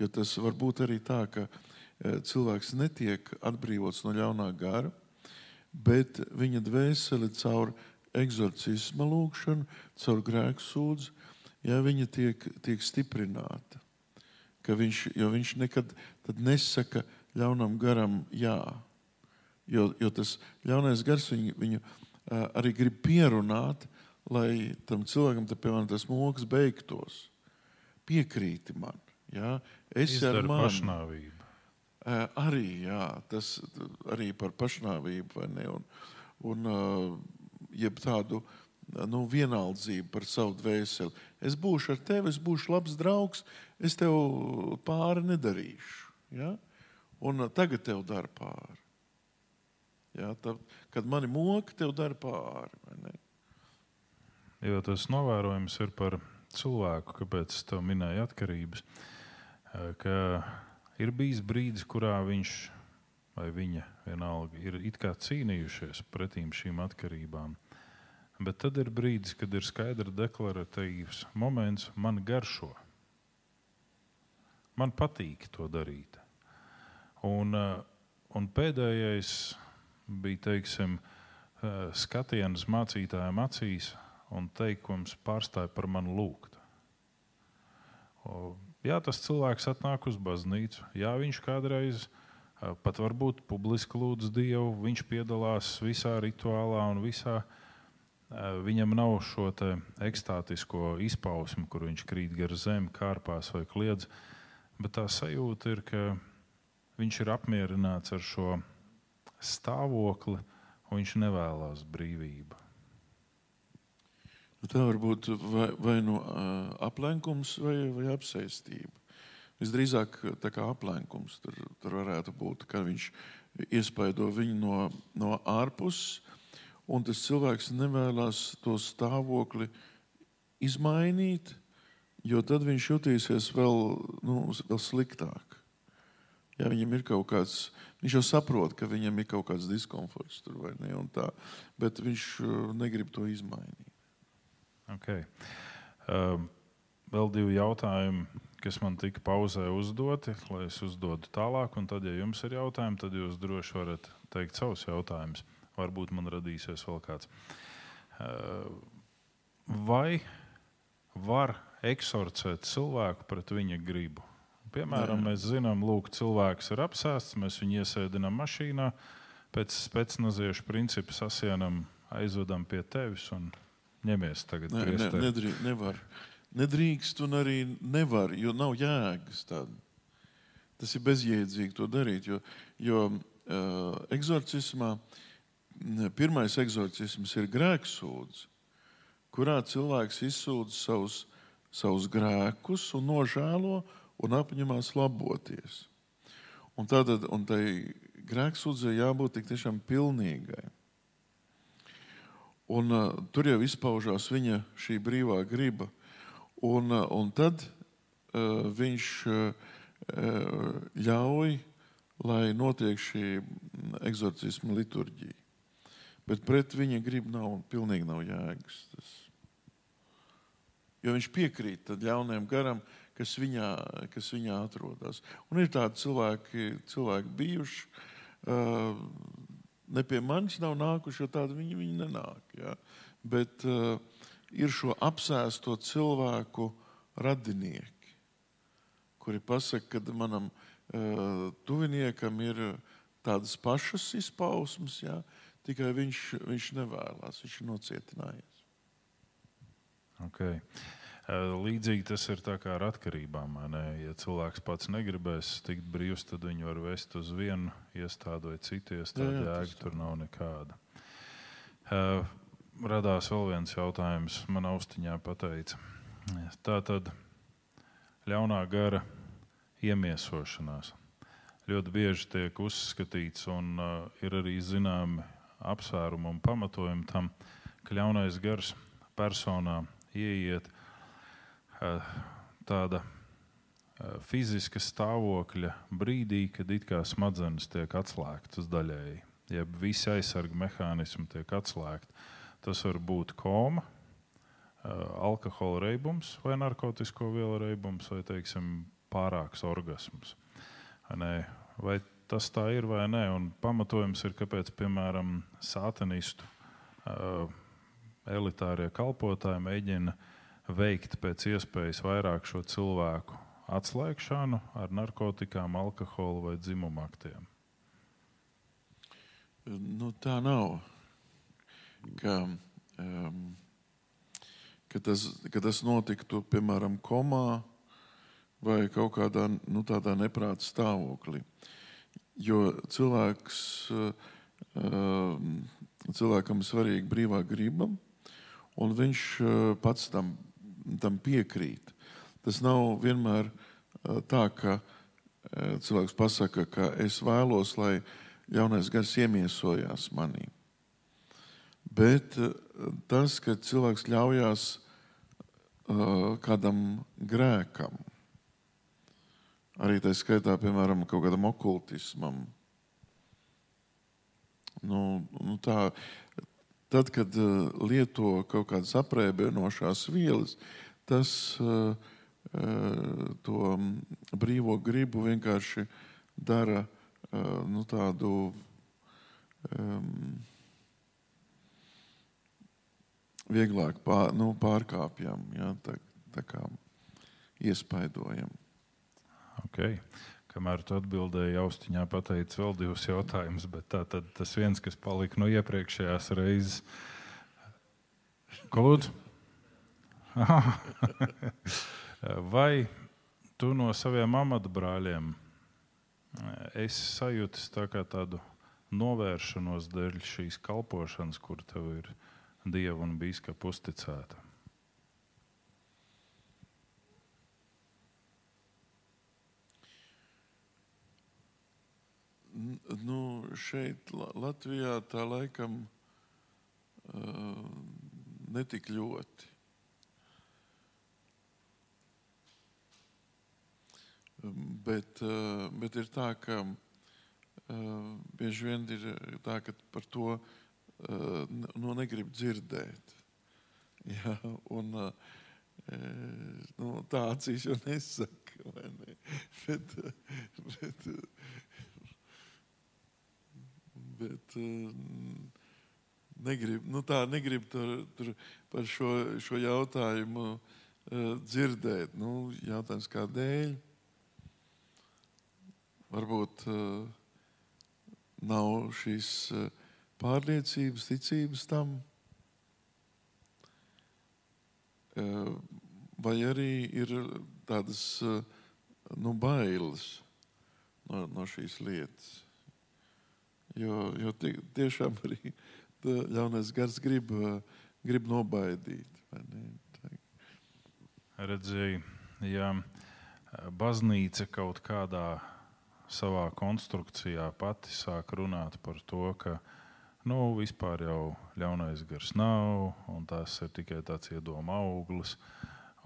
Jo tas var būt arī tā, ka e, cilvēks netiek atbrīvots no ļaunā gara, bet viņa dvēsele caur eksorcisma lūgšanu, caur grēku sūdzu, ja viņa tiek, tiek stiprināta. Ka viņš, jo viņš nekad nesaka ļaunam garam jā. Jo, jo tas ļaunais gars viņu, viņu arī grib pierunāt, lai tam cilvēkam, tā, piemēram, tas moks beigtos. Piekrīti man. Ja? Es pašnāvību. Uh, arī jā, tas arī par pašnāvību? Un, un jeb tādu nu, vienaldzību par savu dvēseli. Es būšu ar tevi, es būšu labs draugs, es tev pāri nedarīšu. Ja? Un tagad tev dara pāri. Ja? Tad, kad mani moka, tev dara pāri. Jo tas novērojums ir par cilvēku, kāpēc es tev minēju atkarības. Ka ir bijis brīdis, kurā viņš vai viņa vienalga ir cīnījušies pretīm šīm atkarībām. Bet tad ir brīdis, kad ir skaidrs, deklaratīvs moments, man garšo. Man patīk to darīt. Un, eh, un pēdējais bija teiksim, eh, skatiens mācītājiem acīs un teikums pārstāja par mani lūgt. Jā, tas cilvēks atnāk uz baznīcu. Jā, viņš kādreiz pat varbūt publiski lūdz Dievu, viņš piedalās visā rituālā un visā. Viņam nav šo ekstātisko izpausmi, kur viņš krīt gar zemi, kārpās vai kliedz. Bet tā sajūta ir, ka viņš ir apmierināts ar šo stāvokli, un viņš nevēlas brīvību. Nu, tā var būt vai, vai nu aplenkums, vai, vai apsēstība. Visdrīzāk tā kā aplenkums tur, tur varētu būt, ka viņš iespaido viņu no, no ārpuses, un tas cilvēks nevēlas to stāvokli izmainīt, jo tad viņš jutīsies vēl, nu, vēl sliktāk. Ja viņam ir kaut kāds, viņš jau saprot, ka viņam ir kaut kāds diskomforts tur vai ne, tā, bet viņš negrib to izmainīt. Okay. Um, vēl divi jautājumi, kas man tika pauzē uzdoti, lai es uzdodu tālāk. Un tad, ja jums ir jautājumi, tad jūs droši varat teikt savus jautājumus. Varbūt man radīsies vēl kāds. Uh, vai var eksorcēt cilvēku pret viņa gribu? Piemēram, Nē. mēs zinām, ka cilvēks ir apsēsts, mēs viņu iesēdinām mašīnā, pēc spēcnaziešu principa sasienam, aizvedam pie tevis un ņemies tagad. Ne, ne, priesteri. nedrī, nevar. Nedrīkst un arī nevar, jo nav jēgas tāda. Tas ir bezjēdzīgi to darīt, jo, jo uh, eksorcismā pirmais eksorcisms ir grēksūdz, kurā cilvēks izsūdz savus, savus grēkus un nožēlo un apņemās laboties. Un tātad, un tai grēksūdzei jābūt tik tiešām pilnīgai. Un, uh, tur jau izpaužās viņa šī brīvā griba. Un, uh, un tad uh, viņš uh, ļauj, lai notiek šī mm, eksorcisma liturģija. Bet pret viņa gribu nav, pilnīgi nav jēgas. Tas. Jo viņš piekrīt tad ļaunajam garam, kas viņā, kas viņā atrodas. Un ir tādi cilvēki, cilvēki bijuši. Uh, ne pie manis nav nākuši, jo tādi viņi, viņi nenāk. Ja? Bet uh, ir šo apsēsto cilvēku radinieki, kuri pasaka, ka manam uh, tuviniekam ir tādas pašas izpausmes, ja? tikai viņš, viņš nevēlas, viņš ir nocietinājies. Okay. Līdzīgi tas ir ar atkarībām. Ja cilvēks pats negribēs tikt brīvs, tad viņu var vest uz vienu iestādi vai citu iestādi. Tas Jēga tur nav nekāda. Radās vēl viens jautājums. Man austiņā pateica, tā tad ļaunā gara iemiesošanās ļoti bieži tiek uzskatīts, un uh, ir arī zināmi apsvērumi un pamatojumi tam, ka ļaunais gars personā ieiet uh, tāda uh, fiziska stāvokļa brīdī, kad it kā smadzenes tiek atslēgtas daļēji, jeb visi aizsarga mehānismi tiek atslēgti. Tas var būt koma, uh, alkohola reibums vai narkotiku vielu reibums, vai teiksim, pārāks orgasms. Vai? Vai tas tā ir vai nē? Un pamatojums ir, kāpēc, piemēram, sātanistu uh, elitārie kalpotāji mēģina veikt pēc iespējas vairāk šo cilvēku atslēgšanu ar narkotikām, alkoholu vai dzimuma aktiem. Nu, tā nav. Ka, um, ka, tas, ka tas notiktu piemēram komā vai kaut kādā nu, tādā neprāta stāvoklī. Jo cilvēks, uh, cilvēkam ir svarīga brīvā griba, un viņš uh, pats tam, tam piekrīt. Tas nav vienmēr tā, ka cilvēks pasaka, ka es vēlos, lai jaunais gars iemiesojās manī. Bet tas, ka cilvēks ļaujās kādam grēkam, arī tā skaitā, piemēram, kaut kādam okultismam. Nu, nu tā, tad, kad uh, lieto kaut kādas aprēķinošās vielas, tas uh, uh, to brīvo gribu vienkārši dara nu, tādu. Um, Vieglāk pār, nu, pārkāpjam, ja, tā, tā kā iespaidojam. Okay. Kamēr tu atbildēji, austiņā pateici vēl divus jautājumus, bet tā, tad tas viens, kas palika no iepriekšējās reizes. Ko lūdzu? Vai tu no saviem amatbrāļiem esi sajūtis tā tādu novēršanos dēļ šīs kalpošanas, kur tev ir dieva un biskupa uzticēta? Nu, šeit, La- Latvijā, tā laikam uh, netik ļoti. Bet, eh, bet ir tā, ka eh, bieži vien ir tā, ka par to eh, nu, negrib dzirdēt. Ja, un, nu, tā acīs jau nesaka. Ne? Bet, bet, bet negrib, nu, tā negrib tur, tur par šo, šo jautājumu dzirdēt. Nu, jautājums kādēļ? varbūt uh, nav šīs pārliecības, ticības tam, vai arī ir tādas nu, bailes no, no šīs lietas. Jo, jo tie, tiešām arī ļaunais gars grib, uh, grib nobaidīt. Redzēju, ja baznīca kaut kādā savā konstrukcijā pati sāk runāt par to, ka nu, vispār jau ļaunais gars nav, un tas ir tikai tāds iedoma auglis.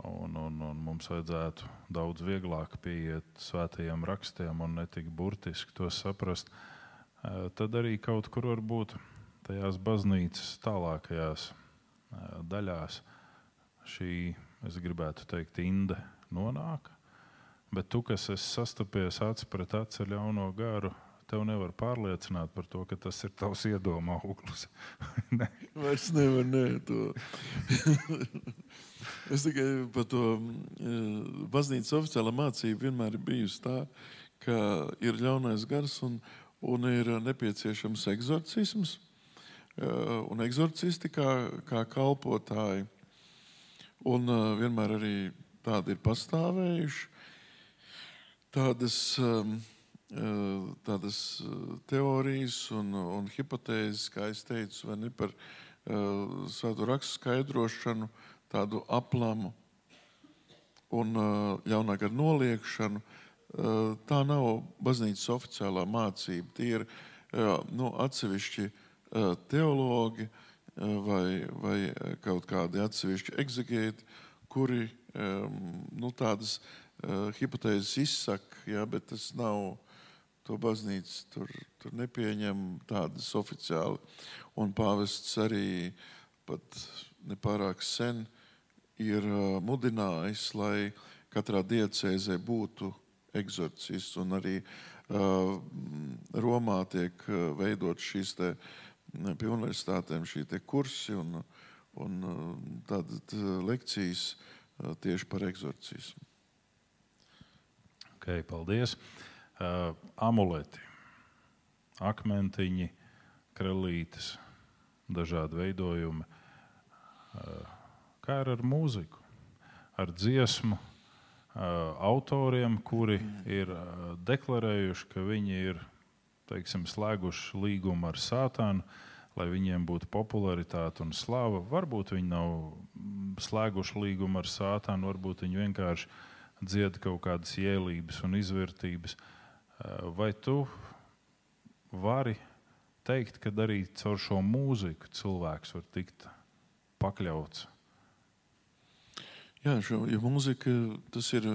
Un, un, un mums vajadzētu daudz vieglāk pieiet svētajiem rakstiem un ne tik burtiski to saprast. Tad arī kaut kur varbūt tajās baznīcas tālākajās daļās šī, es gribētu teikt, inde nonāk. Bet tu, kas esi sastapies acis pret aci ar ļauno garu, tev nevar pārliecināt par to, ka tas ir tavs iedomā auglis. ne. Vairs nevar ne, to. es tikai par to baznīcas oficiālā mācība vienmēr ir bijusi tā, ka ir ļaunais gars un, un ir nepieciešams eksorcisms un eksorcisti kā, kā kalpotāji. Un vienmēr arī tādi ir pastāvējuši tādas, uh, tādas uh, teorijas un, un hipotēzes, kā es teicu, ne, par uh, svēto rakstu skaidrošanu, tādu aplamu un ļaunāk ar noliekšanu. Tā nav baznīcas oficiālā mācība. Tie ir nu, atsevišķi teologi vai, vai kaut kādi atsevišķi egzegēti, kuri nu, tādas uh, hipotēzes izsaka, ja, bet tas nav. To baznīca tur, tur nepieņem tādas oficiāli. Un pāvests arī pat nepārāk sen ir uh, mudinājis, lai katrā diecēzē būtu eksorcists. Un arī uh, Romā tiek uh, veidot šīs te, pie universitātēm šī kursi un, un tādas lekcijas tieši par eksorcismu. Okay, paldies. Uh, amuleti, akmentiņi, krelītes, dažādi veidojumi. Uh, kā ar mūziku, ar dziesmu, uh, autoriem, kuri ir uh, deklarējuši, ka viņi ir teiksim, slēguši līgumu ar Sātānu, lai viņiem būtu popularitāte un slava. Varbūt viņi nav slēguši līgumu ar Sātānu, varbūt viņi vienkārši dzied kaut kādas ielības un izvērtības. Eh, vai tu vari teikt, ka arī caur šo mūziku cilvēks var tikt pakļauts? Jā, šo, ja mūzika tas ir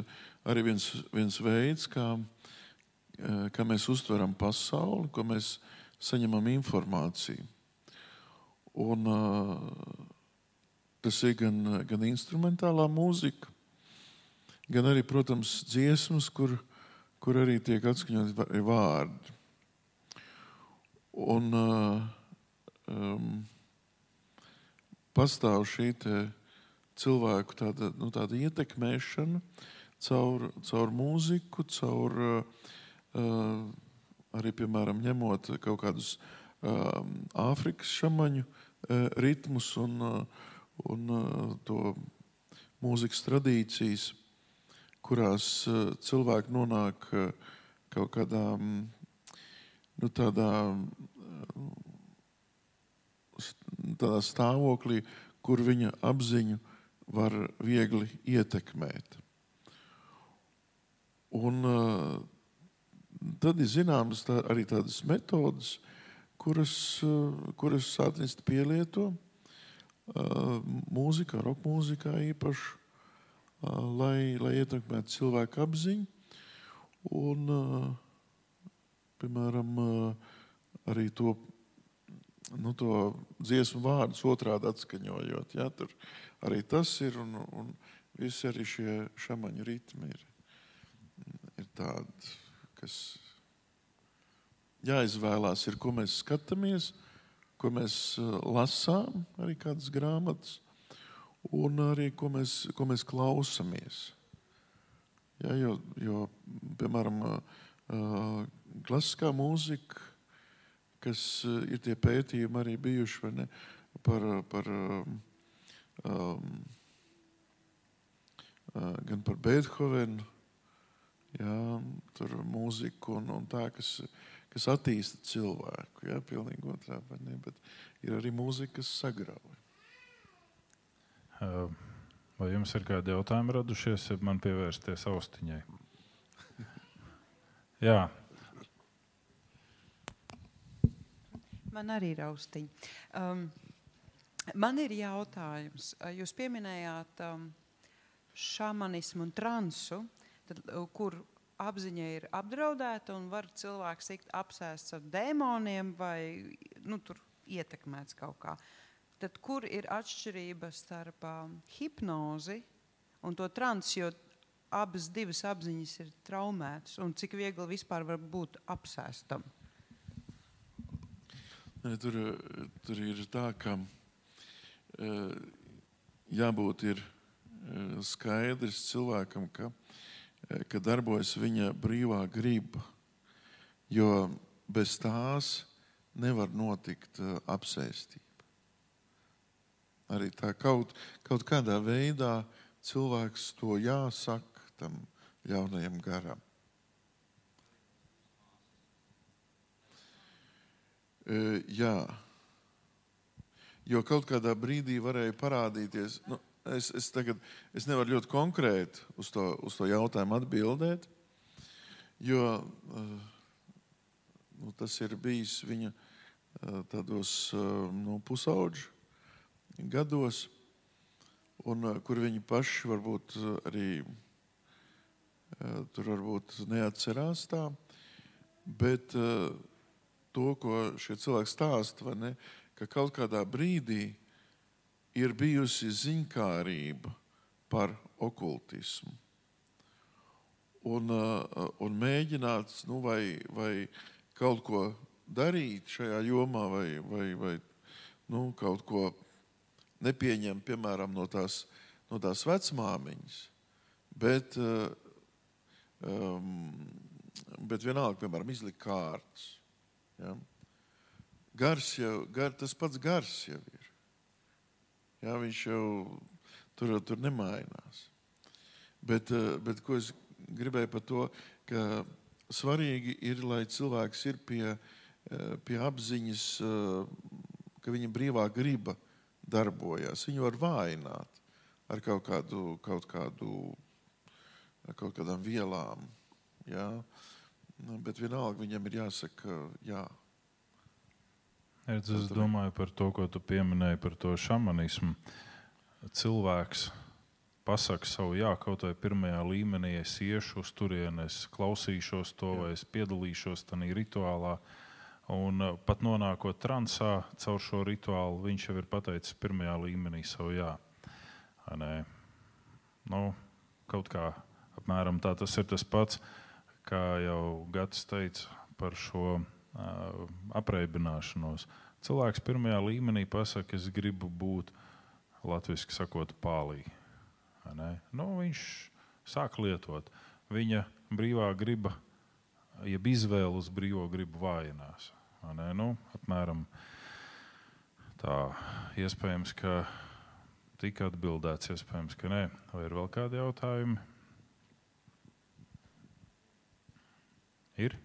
arī viens, viens veids, kā, eh, kā mēs uztveram pasauli, kā mēs saņemam informāciju. Un, uh, tas ir gan, gan instrumentālā mūzika, gan arī, protams, dziesmas, kur, kur arī tiek atskaņoti vārdi. Un um, pastāv šī cilvēku tāda, nu, tāda ietekmēšana caur, caur mūziku, caur uh, arī, piemēram, ņemot kaut kādus uh, Āfrikas šamaņu uh, ritmus un, uh, un uh, to mūzikas tradīcijas kurās eh, cilvēki nonāk eh, kaut kādā nu, tādā, tādā stāvoklī, kur viņa apziņu var viegli ietekmēt. Un, tad ir zināmas tā, arī tādas metodas, kuras, kuras sātnisti pielieto mūzikā, roka mūzikā īpaši lai, lai ietekmētu cilvēku apziņu. Un, piemēram, arī to, nu, to dziesmu vārdus otrādi atskaņojot. Ja, tur arī tas ir, un, un visi arī šie šamaņu ritmi ir, ir tādi, kas jāizvēlās, ir, ko mēs skatāmies, ko mēs uh, lasām, arī kādas grāmatas, un arī ko mēs, ko mēs klausamies. Ja, jo, jo, piemēram, uh, klasiskā mūzika, kas ir tie pētījumi arī bijuši ne, par, par, um, um, uh, gan par Beethovenu, ja, tur mūziku un, un tā, kas, kas attīsta cilvēku. Ja, pilnīgi otrā, ne, bet ir arī mūzika, kas sagrauj. Uh. Vai jums ir kādi jautājumi radušies, ja man pievērsties austiņai? Jā. Man arī ir austiņa. Um, man ir jautājums. Jūs pieminējāt um, šāmanismu un transu, tad, kur apziņa ir apdraudēta un var cilvēks tikt apsēsts ar dēmoniem vai nu, ietekmēts kaut kādā tad kur ir atšķirība starp um, hipnozi un to transu, abas divas apziņas ir traumētas, un cik viegli vispār var būt apsēstam? Ne, tur, tur ir tā, ka uh, jābūt ir uh, skaidrs cilvēkam, ka, uh, ka darbojas viņa brīvā griba, jo bez tās nevar notikt apsēstība arī tā kaut, kaut kādā veidā cilvēks to jāsaka tam ļaunajam garam. Jā, jo kaut kādā brīdī varēja parādīties, nu, es, es, tagad, es nevaru ļoti konkrēti uz to, uz to jautājumu atbildēt, jo uh, nu, tas ir bijis viņa uh, tādos uh, nu, pusauģu gados, un eh, kur viņi paši varbūt eh, arī eh, tur varbūt neatcerās tā, bet to, ko šie cilvēki stāsta, ne, ka kaut kādā brīdī ir bijusi ziņkārība par okultismu. Un, un mēģināts nu, vai, vai kaut ko darīt šajā jomā, vai, vai, vai nu, kaut ko nepieņem piemēram no tās, no tās vecmāmiņas, bet, um, bet vienalga, piemēram, izlikt kārtas. Ja? Gars jau, gar, tas pats gars jau ir. Ja, viņš jau tur, tur nemainās. Bet, eh, bet ko es gribēju par to, ka svarīgi ir, lai cilvēks ir pie, eh, pie apziņas, ka viņa brīvā griba darbojas. Viņu var vājināt ar kaut, kādu, kaut, kādu, kaut kādām vielām. Ja? Nu, bet vienalga viņam ir jāsaka, jā. Redz, es domāju par to, ko tu pieminēji par to šamanismu. Cilvēks pasakā savu jā, kaut vai pirmajā līmenī, es iešu uz turieni, es klausīšos to, jā. vai es piedalīšos tajā rituālā. Un uh, pat nonākot transā caur šo rituālu, viņš jau ir pateicis pirmajā līmenī savu jā. Nē, nu, kaut kā apmēram tā tas ir tas pats, kā jau Gatis teica par šo apreibināšanos. Cilvēks pirmajā līmenī pasakā, es gribu būt latviešu sakot, pālī. Nu, viņš sāk lietot. Viņa brīvā griba, jeb izvēle uz brīvo gribu vājinās. Nu, apmēram tā. Iespējams, ka tika atbildēts, iespējams, ka nē. Vai ir vēl kādi jautājumi? Ir.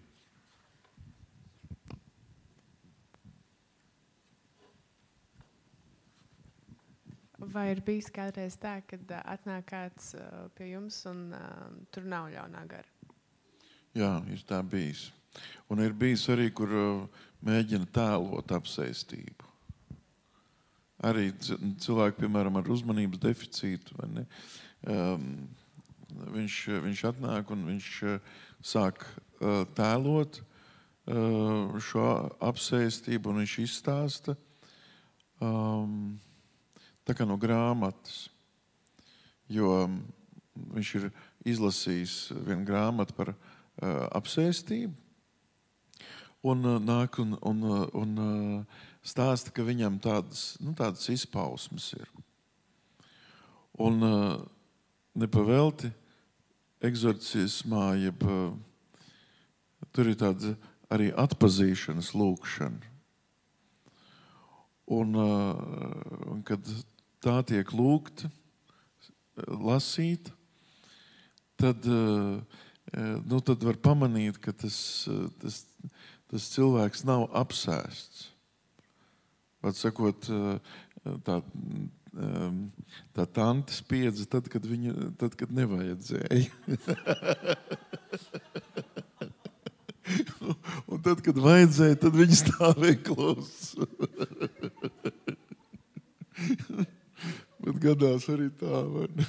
Vai ir bijis kādreiz tā, kad atnāk kāds pie jums un uh, tur nav ļaunā gara? Jā, ir tā bijis. Un ir bijis arī, kur uh, mēģina tēlot apsēstību. Arī cilvēki, piemēram, ar uzmanības deficītu, um, viņš, viņš atnāk un viņš sāk tēlot šo apsēstību, un viņš izstāsta um, tā kā no grāmatas. Jo viņš ir izlasījis vienu grāmatu par uh, apsēstību, un uh, nāk un, un, un uh, stāsta, ka viņam tādas, nu, tādas izpausmes ir. Un uh, nepavēlti eksorcismā, jeb uh, tur ir tāda arī atpazīšanas lūkšana. Un, uh, un kad tā tiek lūgta, lasīta, tad, nu, tad var pamanīt, ka tas, tas, tas cilvēks nav apsēsts. Pat sakot, tā, tā tante spiedza tad, kad, viņa, tad, kad nevajadzēja. Un tad, kad vajadzēja, tad viņi stāvēja klusi. Bet gadās arī tā, vai ne?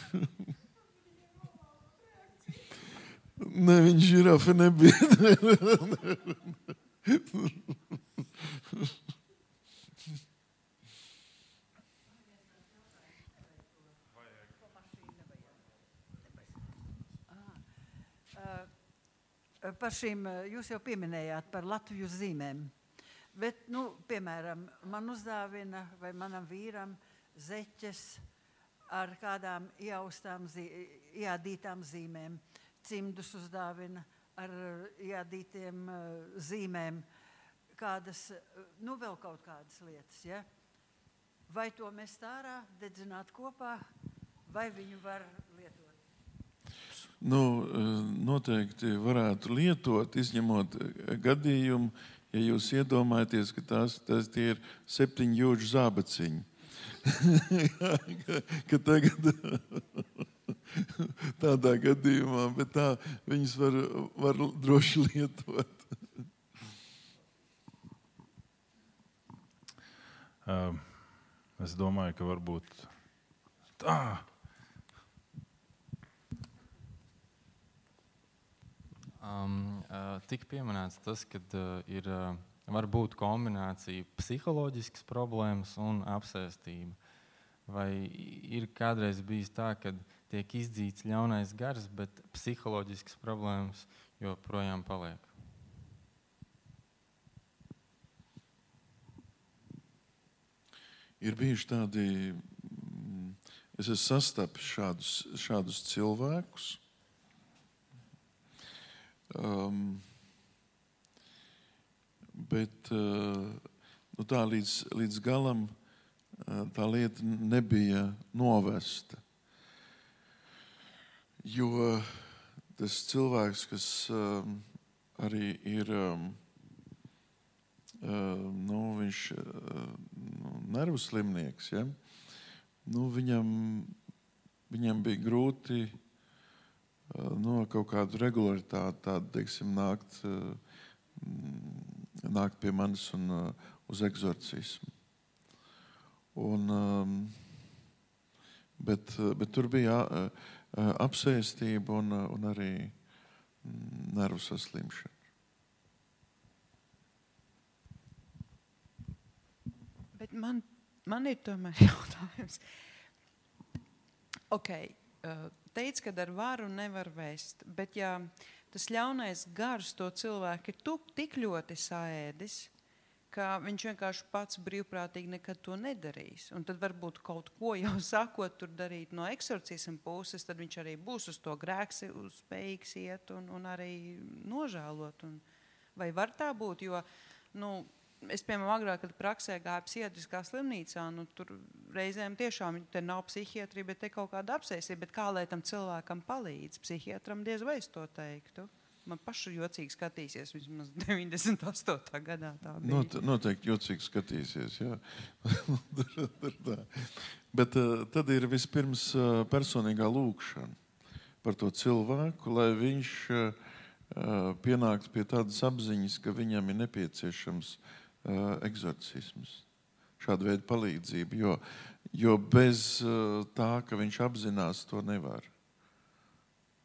Viņš žirafe nebija. par šīm jūs jau pieminējāt par Latvijas zīmēm. Bet, nu, piemēram, man uzdāvina vai manam vīram zeķes ar kādām ieaustām, zī, iādītām zīmēm. Cimdus uzdāvina ar iādītiem zīmēm, kādas, nu, vēl kaut kādas lietas. Ja? Vai to mest ārā, dedzināt kopā, vai viņu var lietot? nu, noteikti varētu lietot, izņemot gadījumu, ja jūs iedomājaties, ka tās, tās ir septiņu jūdžu zābaciņi. ka, tagad tādā gadījumā, bet tā viņas var, var droši lietot. es domāju, ka varbūt tā Um, uh, Tik pieminēts tas, ka uh, ir uh, var būt kombinācija psiholoģiskas problēmas un apsēstība. Vai ir kādreiz bijis tā, ka tiek izdzīts ļaunais gars, bet psiholoģiskas problēmas joprojām paliek? Ir bijuši tādi, mm, es esmu sastapis šādus, šādus cilvēkus Um, bet uh, nu tā līdz, līdz galam uh, tā lieta nebija novesta. Jo tas cilvēks, kas um, arī ir nu, viņš, nu, nervu slimnieks, ja? nu, viņam, viņam bija grūti nu, kaut kādu regularitāti, tādu, teiksim, nākt, nākt pie manis un uz eksorcismu. Un, bet, bet tur bija apsēstība un, un arī nervu saslimšana. Bet man, man ir tomēr jautājums. Okay, uh, teica, ka ar varu nevar vēst. Bet, ja tas ļaunais gars to cilvēku ir tup, tik ļoti saēdis, ka viņš vienkārši pats brīvprātīgi nekad to nedarīs. Un tad varbūt kaut ko jau sākot tur darīt no eksorcisma puses, tad viņš arī būs uz to grēks, spējīgs iet un, un arī nožēlot. Un vai var tā būt? Jo, nu, es, piemēram, agrāk, kad praksē gāju psihiatriskā slimnīcā, nu, tur reizēm tiešām te nav psihiatrija, bet te kaut kāda apsēsība. Bet kā lai tam cilvēkam palīdz? Psihiatram diez vai es to teiktu. Man pašu jocīgi skatīsies, vismaz 98. gadā. Not, noteikti jocīgi skatīsies. Bet uh, tad ir vispirms uh, personīgā lūkšana par to cilvēku, lai viņš uh, pienāktu pie tādas apziņas, ka viņam ir nepieciešams uh, uh, eksorcisms, šāda veida palīdzība. Jo, jo bez uh, tā, ka viņš apzinās, to nevar.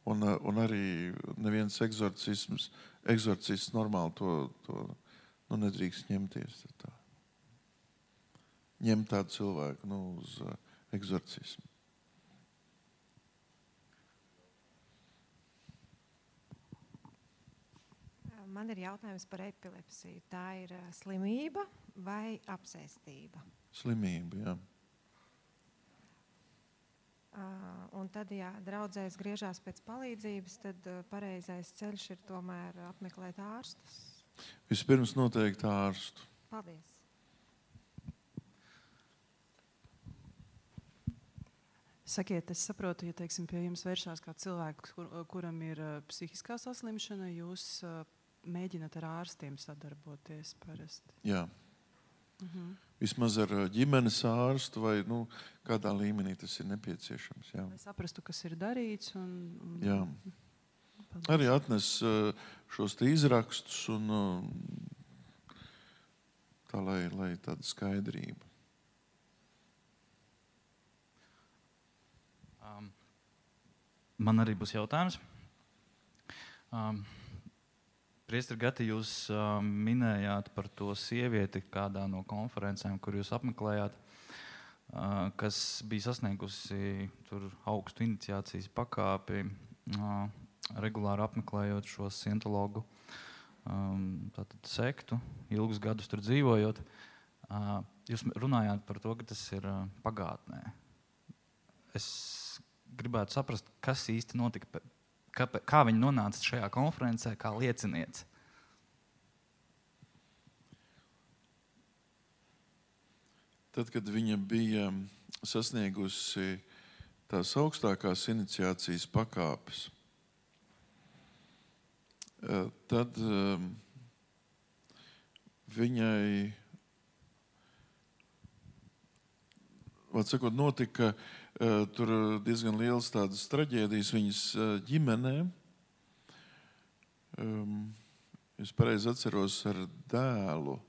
Un, uh, un arī neviens eksorcisms, eksorcists normāli to, to nu, nedrīkst ņemties. Tā. Ņemt tādu cilvēku nu, uz uh, eksorcismu. Man ir jautājums par epilepsiju. Tā ir uh, slimība vai apsēstība? Slimība, jā. Uh, un tad, ja draudzēs griežās pēc palīdzības, tad uh, pareizais ceļš ir tomēr apmeklēt ārstus. Vispirms noteikti ārstu. Paldies! Sakiet, es saprotu, ja teiksim, pie jums vēršās kāds cilvēks, kur, kuram ir uh, psihiskā saslimšana, jūs uh, mēģināt ar ārstiem sadarboties parasti. Jā. Mhm. Vismaz ar ģimenes ārstu vai nu, kādā līmenī tas ir nepieciešams. Jā. Lai saprastu, kas ir darīts. Un, un... Jā. Paldies. Arī atnes šos te izrakstus, un, tā, lai, lai tāda skaidrība. Um, man arī būs jautājums. Um, Priester Gati, jūs uh, minējāt par to sievieti kādā no konferencēm, kur jūs apmeklējāt, uh, kas bija sasniegusi augstu iniciācijas pakāpi, uh, regulāri apmeklējot šo scientologu um, sektu, ilgus gadus tur dzīvojot. Uh, jūs runājāt par to, ka tas ir pagātnē. Es gribētu saprast, kas īsti notika kā, kā viņi nonāca šajā konferencē, kā liecinieci. Tad, kad viņa bija sasniegusi tās augstākās iniciācijas pakāpes, eh, tad eh, viņai sakot, notika eh, tur diezgan liels tādas traģēdijas viņas eh, ģimenē. Um, es pareizi atceros ar dēlu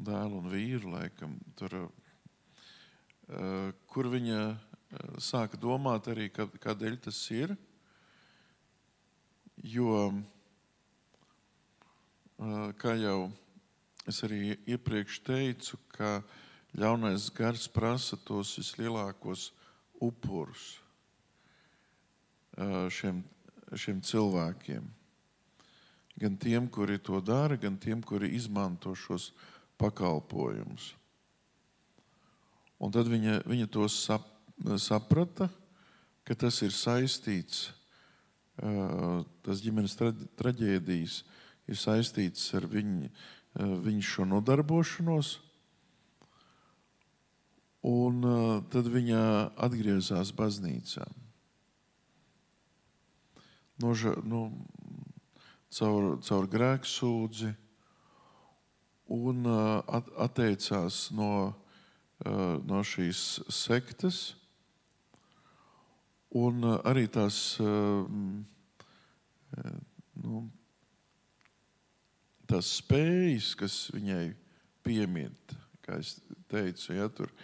dēlu un vīru, laikam, tur, uh, kur viņa uh, sāka domāt arī, ka, kādēļ tas ir. Jo, uh, kā jau es arī iepriekš teicu, ka ļaunais gars prasa tos vislielākos upurus šiem, šiem cilvēkiem. Gan tiem, kuri to dara, gan tiem, kuri izmanto šos pakalpojumus. Un tad viņa, viņa to sap, saprata, ka tas ir saistīts, tas ģimenes tra, traģēdijas ir saistīts ar viņu, viņu šo nodarbošanos. Un uh, tad viņa atgriezās baznīcā. Noža, nu, caur, caur grēku sūdzi un uh, at, atteicās no, uh, no šīs sektas. Un arī tās, nu, tās spējas, kas viņai piemīt, kā es teicu, ja, tur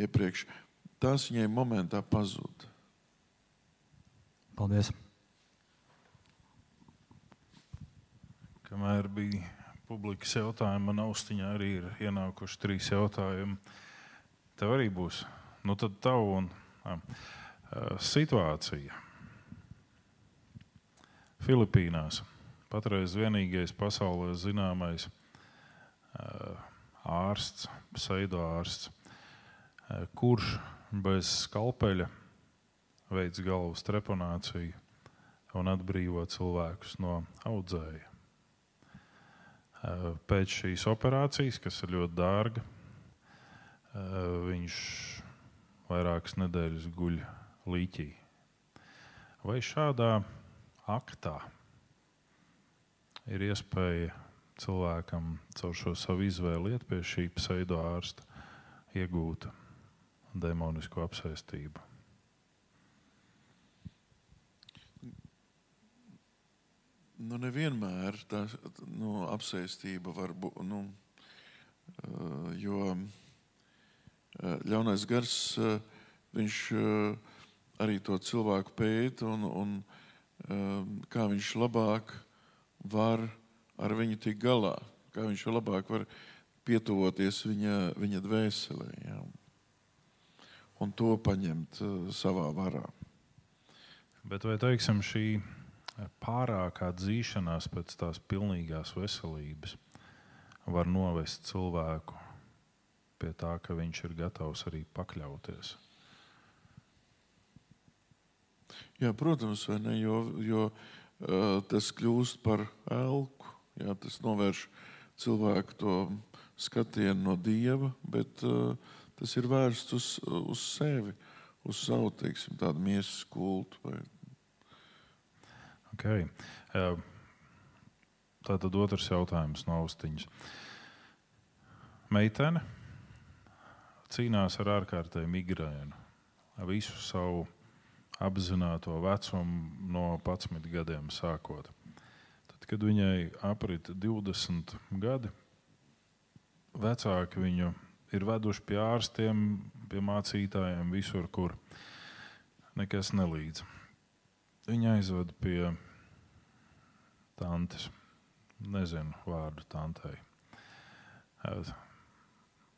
iepriekš, tās viņai momentā pazuda. Paldies! Kamēr bija publikas jautājumi, man austiņā arī ir ienākuši trīs jautājumi. Tev arī būs. Nu, tad tavu un a, situācija. Filipīnās patreiz vienīgais pasaulē zināmais ārsts, pseidoārsts, kurš bez skalpeļa veids galvas trepanāciju un atbrīvo cilvēkus no audzēja. Pēc šīs operācijas, kas ir ļoti dārga, viņš vairākas nedēļas guļ līķī. Vai šādā aktā ir iespēja cilvēkam caur šo savu izvēli iet pie šī pseidoārsta iegūt demonisku apsēstību? Nu, nevienmēr tā nu, apsēstība var būt. Nu, jo ļaunais gars, viņš arī to cilvēku pēta un, un kā viņš labāk var ar viņu tikt galā, kā viņš labāk var pietuvoties viņa, viņa dvēselē. Ja? Un to paņemt uh, savā varā. Bet vai teiksim, šī pārākā dzīšanās pēc tās pilnīgās veselības var novest cilvēku pie tā, ka viņš ir gatavs arī pakļauties? Jā, protams, ne, jo, jo uh, tas kļūst par elku. Jā, tas novērš cilvēku to skatienu no dieva, bet uh, tas ir vērsts uz, uz sevi, uz savu teiksim, tādu miesas kultu. Vai... Okay. Uh, tā tad otrs jautājums no austiņas. Meitene cīnās ar ārkārtēju migrēnu. Visu savu apzināto vecumu no 11 gadiem sākot. Tad, kad viņai aprit 20 gadi, vecāki viņu ir veduši pie ārstiem, pie mācītājiem, visur, kur nekas nelīdz. Viņa aizved pie tantes. Nezinu vārdu tantei.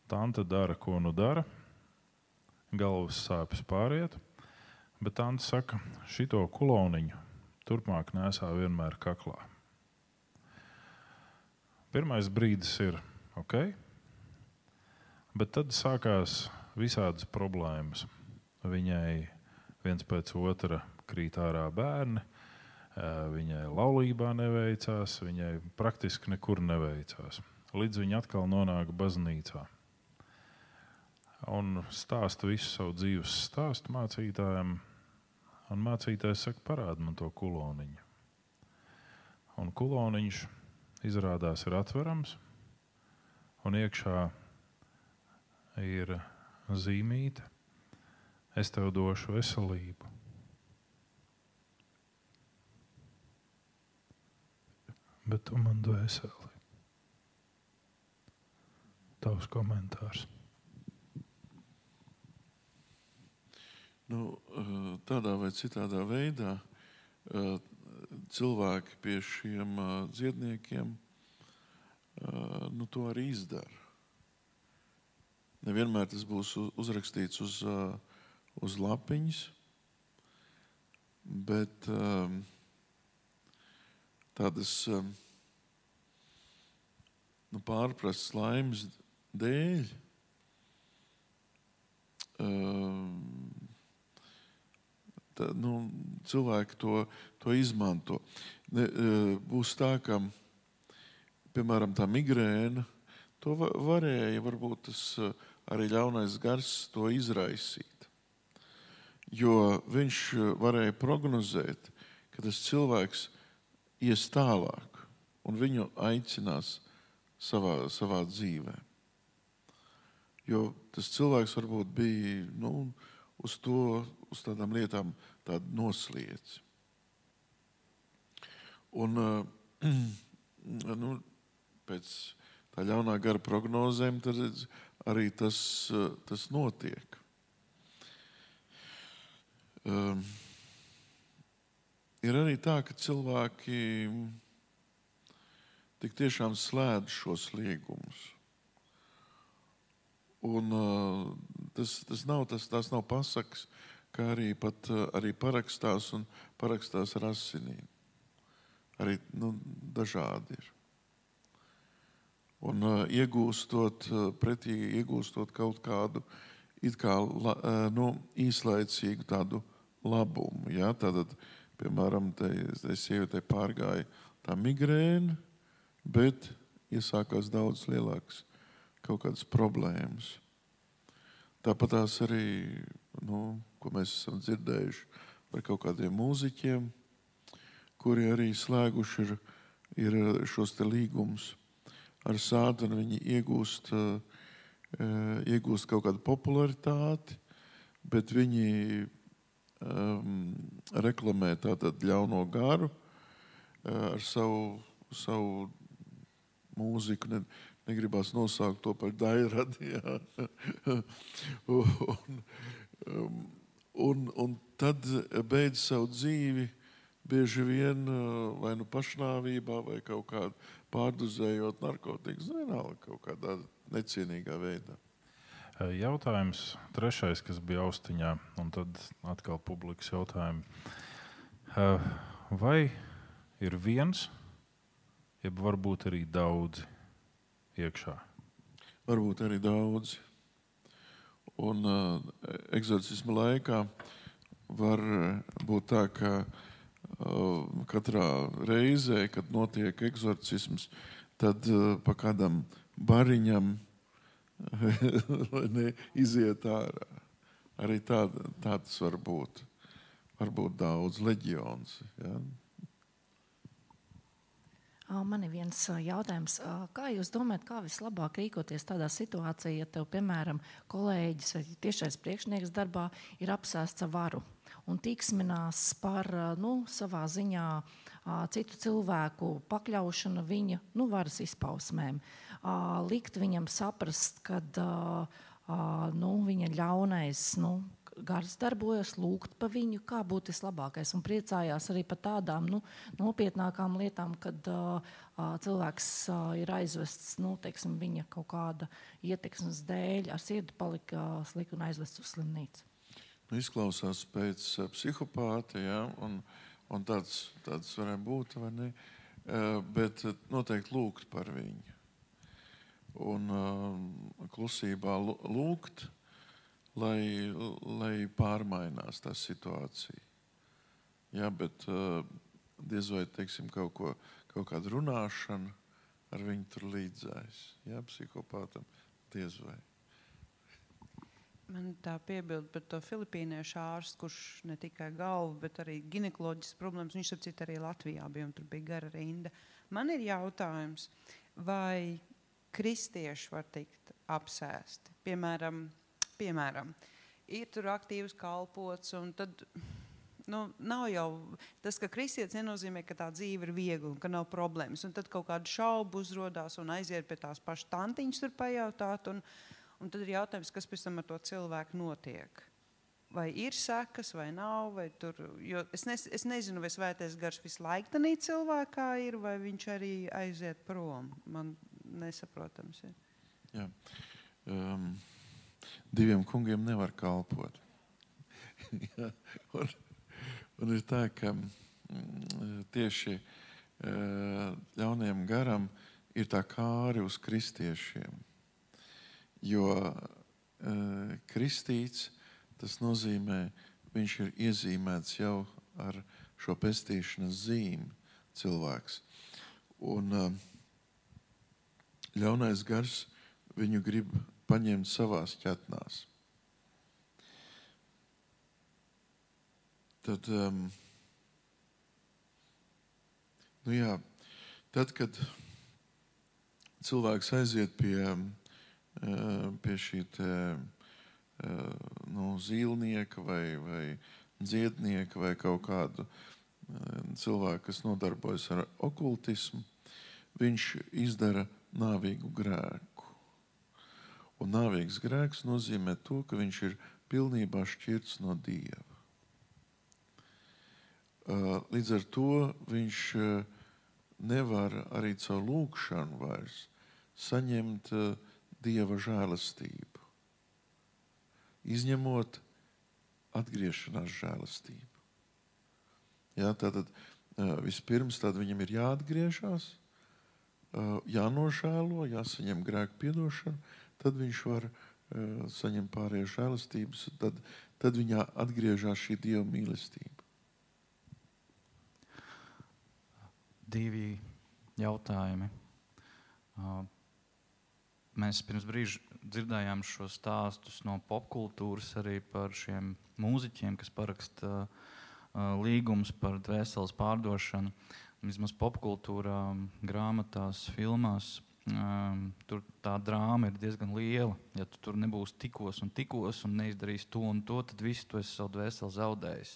Tante dara, ko nu dara. Galvas sāpes pāriet. Bet Anta saka, šito koloniņu turpmāk nesā vienmēr kaklā. Pirmais brīdis ir ok, bet tad sākās visādas problēmas. Viņai viens pēc otra krīt ārā bērni, viņai laulībā neveicās, viņai praktiski nekur neveicās. Līdz viņa atkal nonāk baznīcā. Un stāsta visu savu dzīves stāstu mācītājiem, Un mācītājs saka, parādi man to kuloniņu. Un kuloniņš izrādās ir atverams, un iekšā ir zīmīte. Es tev došu veselību. Bet tu man dvēseli. Tavs komentārs. Nu, eh, tādā vai citādā veidā eh, cilvēki pie šiem eh, dziedniekiem nu, to arī izdara. Nevienmēr tas būs uzrakstīts uz, uz lapiņas, bet tādas nu, pārprastas laimes dēļ tā, nu, cilvēki to, to izmanto. Ne, būs tā, ka, piemēram, tā migrēna, to varēja varbūt tas e, arī ļaunais gars to izraisīt. Jo viņš e, varēja prognozēt, ka tas cilvēks ies tālāk un viņu aicinās savā, savā dzīvē. Jo tas cilvēks varbūt bija nu, uz to uz tādām lietām nosliedz. Un, uh, nu, pēc tā ļaunā gara prognozēm arī tas, uh, tas notiek. Um, ir arī tā, ka cilvēki tik tiešām slēdz šos liegumus. Un, uh, tas, tas nav tas, tas nav pasakas, kā arī, pat, eh, arī parakstās un parakstās ar asinīm. Arī nu, dažādi ir. Un uh, iegūstot, uh, pretī iegūstot kaut kādu kā, uh, nu, īslaicīgu tādu labumu. Ja? Tātad, piemēram, tai, tai sievietei pārgāja tā migrēna, bet iesākās daudz lielākas kaut kādas problēmas. Tāpat tās arī nu, ko mēs esam dzirdējuši par kaut kādiem mūziķiem, kuri arī slēguši ir, ir šos līgumus ar sātanu. Viņi iegūst, uh, iegūst kaut kādu popularitāti, bet viņi um, reklamē tādu ļauno garu uh, ar savu, savu mūziku. Ne, negribās nosaukt to par daļradiju. um, un, un tad beidz savu dzīvi bieži vien vai nu pašnāvībā, vai kaut kādā pārdozējot narkotikas, vienalga kaut kādā necienīgā veidā. Jautājums trešais, kas bija austiņā, un tad atkal publikas jautājumi. Vai ir viens, jeb varbūt arī daudzi iekšā? Varbūt arī daudzi. Un uh, eksorcisma laikā var būt tā, ka uh, katrā reizē, kad notiek eksorcisms, tad uh, pa kādam bariņam ne, iziet ārā. Arī tā, tāds var būt. Varbūt daudz leģions. Ja? Man ir viens jautājums. Kā jūs domājat, kā vislabāk rīkoties tādā situācijā, ja tev, piemēram, kolēģis vai tiešais priekšnieks darbā ir apsēsts ar varu un tiksminās par nu, savā ziņā citu cilvēku pakļaušanu viņa nu, varas izpausmēm? Likt viņam saprast, ka nu, viņa ļaunais nu, gars darbojas, lūgt par viņu, kā būtu vislabākais. Un priecājās arī par tādām nu, nopietnākām lietām, kad uh, cilvēks uh, ir aizvests nu, teiksim, viņa kaut kāda ietekmes dēļ, ar sirdi palika uh, slikti un aizvests uz slimnīcu. Nu, izklausās pēc uh, psihopāta, ja, un, un tāds, tāds varētu būt, vai ne? Uh, bet noteikti lūgt par viņu. Un klusībā lūgt, lai, lai pārmainās tā situācija. Jā, bet diez vai teiksim, kaut, ko, kaut kāda runāšana ar viņu tur līdzēs. Jā, psihopātam diez vai. Man tā piebilda par to filipīniešu ārstu, kurš ne tikai galvu, bet arī ginekoloģiskas problēmas. Viņš apcīt arī Latvijā bija un tur bija gara rinda. Man ir jautājums, vai kristieši var tikt apsēsti? Piemēram, piemēram, ir tur aktīvs kalpots, un tad nu, nav jau tas, ka kristietis nenozīmē, ka tā dzīve ir viegla un ka nav problēmas. Un tad kaut kāda šauba uzrādās un aiziet pie tās pašas tantiņas, tur pajautāt. Un, un tad ir jautājums, kas pēc tam ar to cilvēku notiek. Vai ir sekas, vai nav, vai tur. Es, ne, es nezinu, vai svētais gars visu laiku tādā cilvēkā ir, vai viņš arī aiziet prom. Man nesaprotams. Ir. Jā. Um, diviem kungiem nevar kalpot. ja, un, un ir tā, ka mm, tieši ļaunajam garam ir tā kāri uz kristiešiem. Jo kristīts tas nozīmē, viņš ir iezīmēts jau ar šo pestīšanas zīmi cilvēks. Un ļaunais gars viņu grib paņemt savās ķetnās. Tad, um, nu jā, tad, kad cilvēks aiziet pie, uh, pie šī te, uh, nu, zīlnieka vai, vai dziednieka vai kaut kādu uh, cilvēku, kas nodarbojas ar okultismu, viņš izdara nāvīgu grēku. Un nāvīgs grēks nozīmē to, ka viņš ir pilnībā šķirts no Dieva. Līdz ar to viņš nevar arī caur lūgšanu vairs saņemt uh, Dieva žēlastību, izņemot atgriešanās žēlastību. Jā, tātad vispirms tad viņam ir jāatgriežas, jānožēlo, jāsaņem grēku piedošanu, tad viņš var saņemt pārējās žēlastības, tad, tad viņā atgriežas šī dieva mīlestība. Divi jautājumi. Mēs pirms brīža dzirdējām šo stāstus no popkultūras arī par šiem mūziķiem, kas paraksta uh, līgumus par dvēseles pārdošanu. Vismaz popkultūrā, grāmatās, filmās Um, tur tā drāma ir diezgan liela. Ja tu tur nebūsi tikos un tikos un neizdarīsi to un to, tad visu tu esi savu dvēseli zaudējis.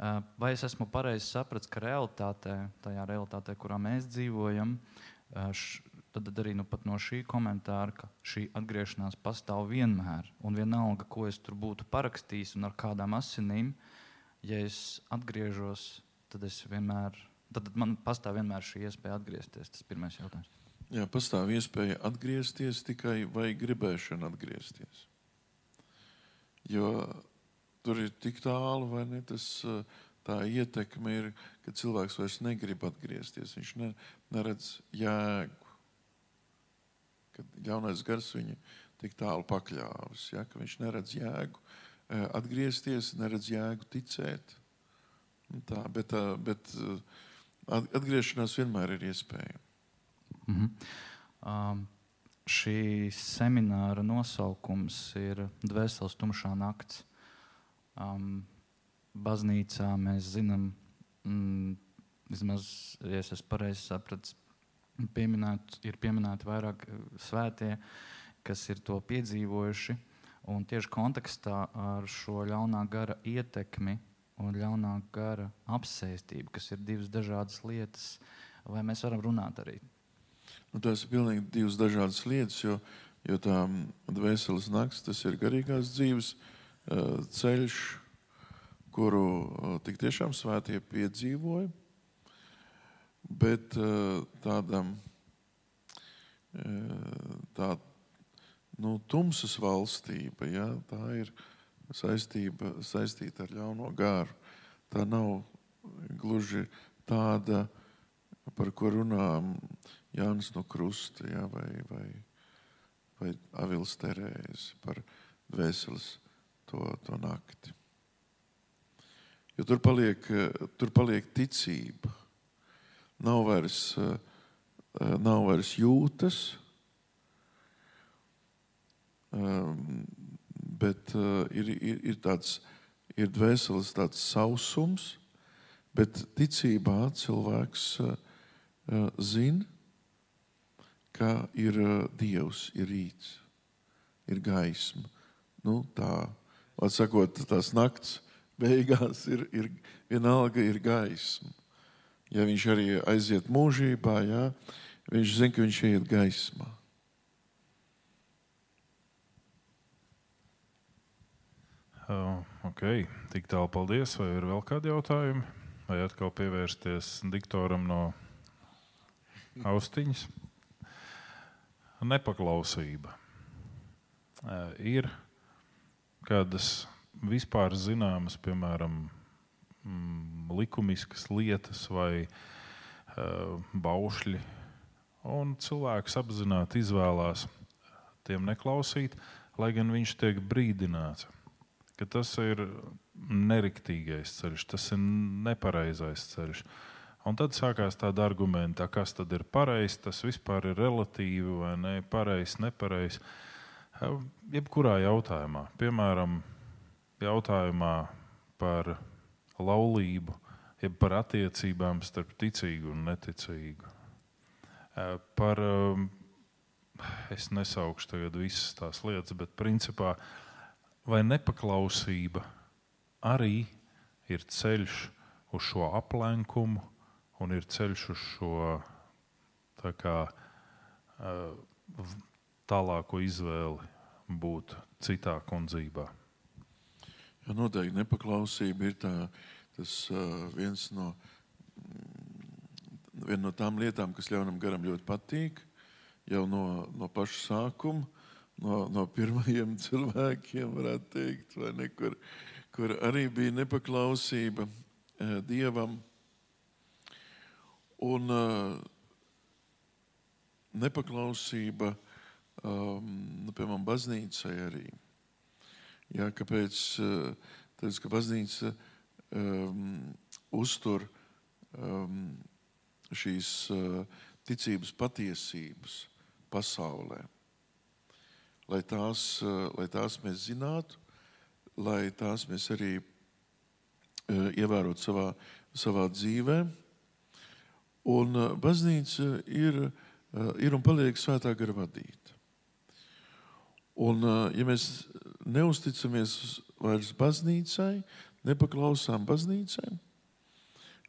Uh, vai es esmu pareizi sapratis, ka realitātē, tajā realitātē, kurā mēs dzīvojam, uh, š, tad, tad arī nu, no šī komentāra, ka šī atgriešanās pastāv vienmēr. Un vienalga, ko es tur būtu parakstījis un ar kādām asinīm, ja es atgriežos, tad es vienmēr, tad man pastāv vienmēr šī iespēja atgriezties. Tas ir pirmais jautājums. Jā, pastāv iespēja atgriezties tikai vai gribēšana atgriezties. Jo tur ir tik tālu, vai ne? Tas, tā ietekme ir, ka cilvēks vairs negrib atgriezties. Viņš ne, neredz jēgu ka ļaunais gars viņu tik tālu pakļāvis, ja, ka viņš neredz jēgu e, atgriezties, neredz jēgu ticēt. Tā, bet, bet atgriešanās vienmēr ir iespējama. Mm -hmm. um, šī semināra nosaukums ir Dvēseles tumšā nakts. Um, baznīcā mēs zinām, mm, vismaz, ja es esmu pareizi sapratis, pieminēt, ir pieminēti vairāk eh, svētie, kas ir to piedzīvojuši. Un tieši kontekstā ar šo ļaunā gara ietekmi un ļaunā gara apsēstību, kas ir divas dažādas lietas, vai mēs varam runāt arī? Nu, tās ir pilnīgi divas dažādas lietas, jo, jo tā dvēseles nakts, tas ir garīgās dzīves uh, ceļš, kuru uh, tik tiešām svētie piedzīvoja. Bet eh, tādam eh, tā, nu, tumsas valstība, ja, tā ir saistība, saistīta ar ļauno gāru. Tā nav gluži tāda, par ko runā Jānis no Krusta ja, vai, vai, vai Avils Terēzes par dvēseles to, to nakti. Jo tur paliek, tur paliek ticība nav vairs, eh, eh, nav vairs jūtas, ehm, bet eh, ir, ir, ir tāds ir dvēseles tāds sausums, bet ticībā cilvēks zina, ka ir Dievs, ir rīts, ir gaisma. Nu, tā, sakot, tās nakts beigās ir, ir vienalga ir gaisma ja viņš arī aiziet mūžībā, jā, viņš zina, ka viņš iet gaismā. Uh, ok, tik tālu paldies. Vai ir vēl kādi jautājumi? Vai atkal pievērsties diktoram no austiņas? Nepaklausība. Uh, ir kādas vispār zināmas, piemēram, mm, likumiskas lietas vai uh, baušļi. Un cilvēks apzināti izvēlās tiem neklausīt, lai gan viņš tiek brīdināts, ka tas ir neriktīgais ceļš, tas ir nepareizais ceļš. Un tad sākās tāda argumenta, kas tad ir pareizs, tas vispār ir relatīvi vai ne, pareizs, nepareizs. Jebkurā jautājumā, piemēram, jautājumā par laulību, jeb par attiecībām starp ticīgu un neticīgu. Par, es nesaukšu tagad visas tās lietas, bet principā vai nepaklausība arī ir ceļš uz šo aplenkumu un ir ceļš uz šo kā, tālāko izvēli būt citā kundzībā. Ja noteikti nepaklausība ir tā, tas viens no, mm, viena no tām lietām, kas ļaunam garam ļoti patīk. Jau no, no paša sākuma, no, no pirmajiem cilvēkiem, varētu teikt, ne, kur, kur arī bija nepaklausība dievam. Un nepaklausība, um, piemēram, baznīcai arī. Jā, kāpēc? Eh, tāpēc, ka baznīca um, uztur um, šīs uh, ticības patiesības pasaulē. Lai tās, uh, lai tās mēs zinātu, lai tās mēs arī uh, ievērotu savā, savā dzīvē. Un uh, baznīca ir, uh, ir un paliek svētā gara vadīta. Un, ja mēs neusticamies vairs baznīcai, nepaklausām baznīcai,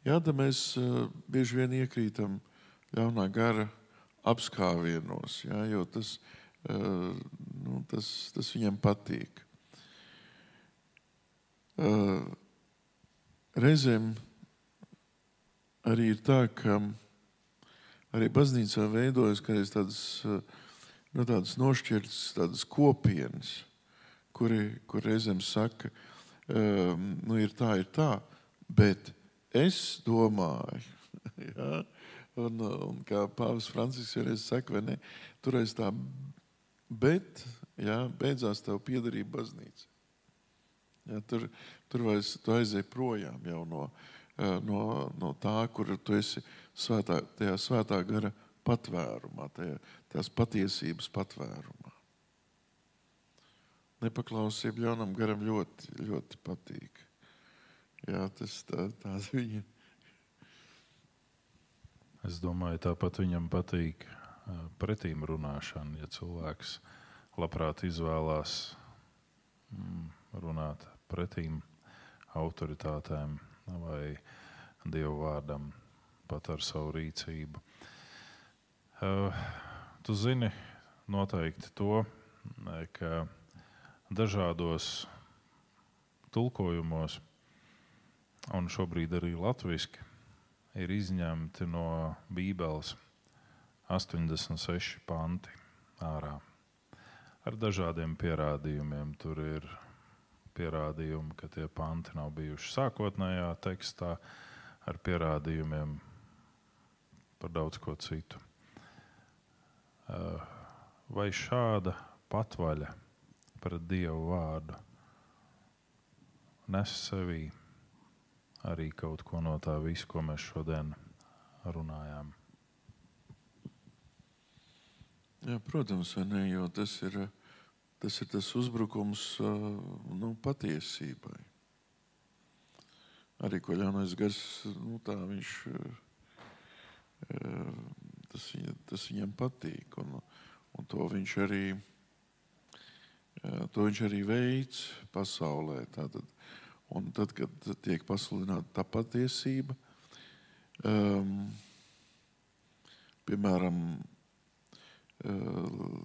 jā, tad mēs bieži vien iekrītam ļaunā gara apskāvienos, ja, jo tas, uh, nu, tas, tas viņam patīk. Uh, reizēm arī ir tā, ka arī baznīcā veidojas tādas, nu, tādas nošķirtas, tādas kopienas, kuri, kur reizēm saka, um, nu, ir tā, ir tā, bet es domāju, ja, un, un kā Pāvils Francisks jau reiz saka, vai ne, tur aiz tā, bet, ja, beidzās tev piedarība baznīca. Ja, tur tur vairs tu aizēji projām jau no, no, no tā, kur tu esi svētā, tajā svētā gara patvērumā, tajā, tās patiesības patvērumā. Nepaklausība ļaunam garam ļoti, ļoti patīk. Jā, tas tā, tās viņa. Es domāju, tāpat viņam patīk pretīm runāšana. Ja cilvēks labprāt izvēlās mm, runāt pretīm autoritātēm vai dievu vārdam, pat ar savu rīcību. Uh, tu zini noteikti to, ka dažādos tulkojumos, un šobrīd arī latviešu, ir izņemti no Bībeles 86 panti ārā. Ar dažādiem pierādījumiem. Tur ir pierādījumi, ka tie panti nav bijuši sākotnējā tekstā, ar pierādījumiem par daudz ko citu. Vai šāda patvaļa pret Dievu vārdu nes sevī arī kaut ko no tā visa, ko mēs šodien runājām? Jā, protams, ne, jo tas ir Tas ir tas uzbrukums nu, patiesībai. Arī ko ļaunais gars, nu, tā viņš, tas, viņa, tas viņam patīk. Un, un to viņš arī, to viņš arī veids pasaulē. Tātad, un tad, kad tiek pasludināta tā patiesība, um, piemēram, uh,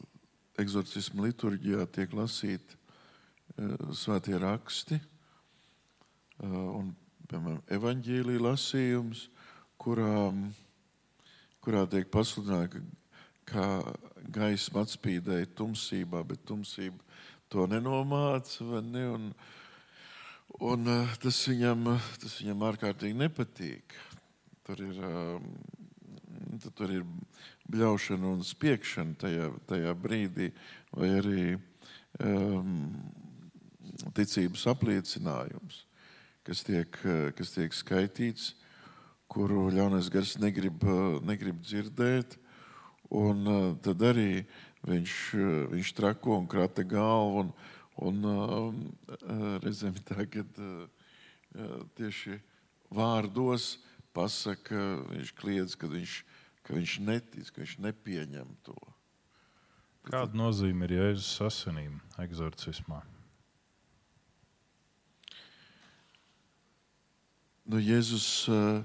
eksorcismu liturģijā tiek lasīti uh, svētie raksti uh, un, piemēram, evaņģīlija lasījums, kurā, kurā tiek pasludināta, kā gaisma atspīdēja tumsībā, bet tumsība to nenomāca. Ne? Un, un, uh, tas, viņam, tas viņam ārkārtīgi nepatīk. Tur ir, um, tur ir bļaušana un spiekšana tajā, tajā brīdī, vai arī um, ticības apliecinājums, kas tiek, kas tiek skaitīts, kuru ļaunais gars negrib, negrib dzirdēt. Un uh, tad arī viņš, viņš trako un krata galvu. Un, un reizēm uh, tieši vārdos pasaka, viņš kliedz, kad viņš ka viņš netic, ka viņš nepieņem to. Kāda nozīme ir Jēzus asinīm eksorcismā? Nu, Jēzus uh,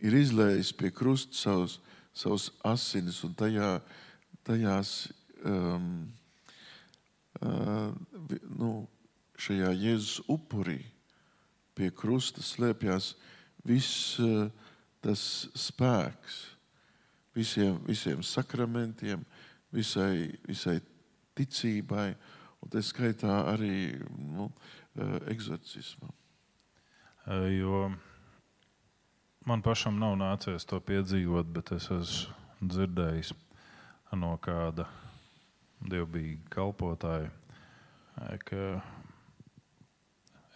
ir izlējis pie krusta savus, savus asinis, un tajā, tajās um, uh, nu, šajā Jēzus upurī pie krusta slēpjas viss. Uh, tas spēks visiem, visiem sakramentiem, visai, visai ticībai, un tā skaitā arī nu, eksorcismam. Jo man pašam nav nācies to piedzīvot, bet es esmu dzirdējis no kāda dievbijīga kalpotāja, ka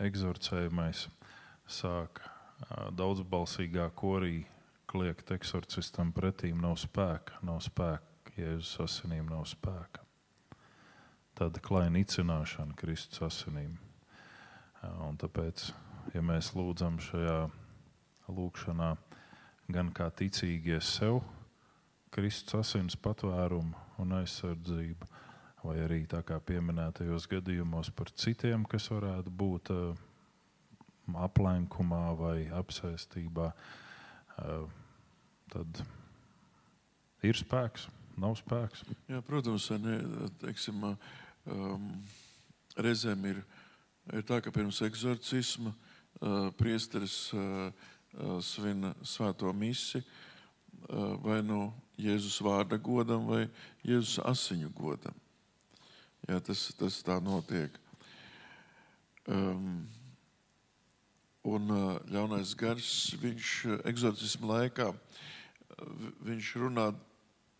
eksorcējumais sāka daudzbalsīgā korī kliegt eksorcistam pretīm nav spēka, nav spēka, Jēzus asinīm nav spēka. Tāda klaina icināšana Kristus asinīm. Un tāpēc, ja mēs lūdzam šajā lūkšanā gan kā ticīgie sev, Kristus asins patvērumu un aizsardzību, vai arī tā kā pieminētajos gadījumos par citiem, kas varētu būt uh, aplenkumā vai apsēstībā, eh, tad Ir spēks, nav spēks. Jā, protams, ne, teiksim, um, reizēm ir, ir tā, ka pirms eksorcisma uh, priesteris uh, uh, svin svēto misi uh, vai nu Jēzus vārda godam vai Jēzus asiņu godam. Jā, tas, tas tā notiek. Um, un uh, ļaunais gars, viņš eksorcismu laikā, viņš runā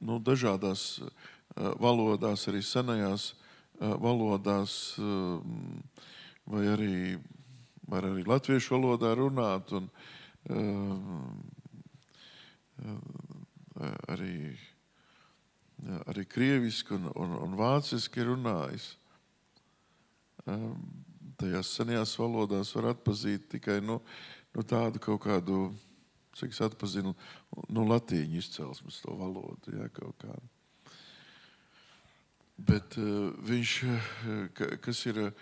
nu, dažādās valodās, arī senajās valodās, uh, vai arī, var arī latviešu valodā runāt, un uh, arī, arī krieviski un, un, un vāciski runājis. Tajās senajās valodās var atpazīt tikai nu, nu tādu kaut kādu, cik es atpazinu, nu, latīņu izcelsmes to valodu. Jā, kaut kādu. Bet uh, viņš, ka, kas ir uh,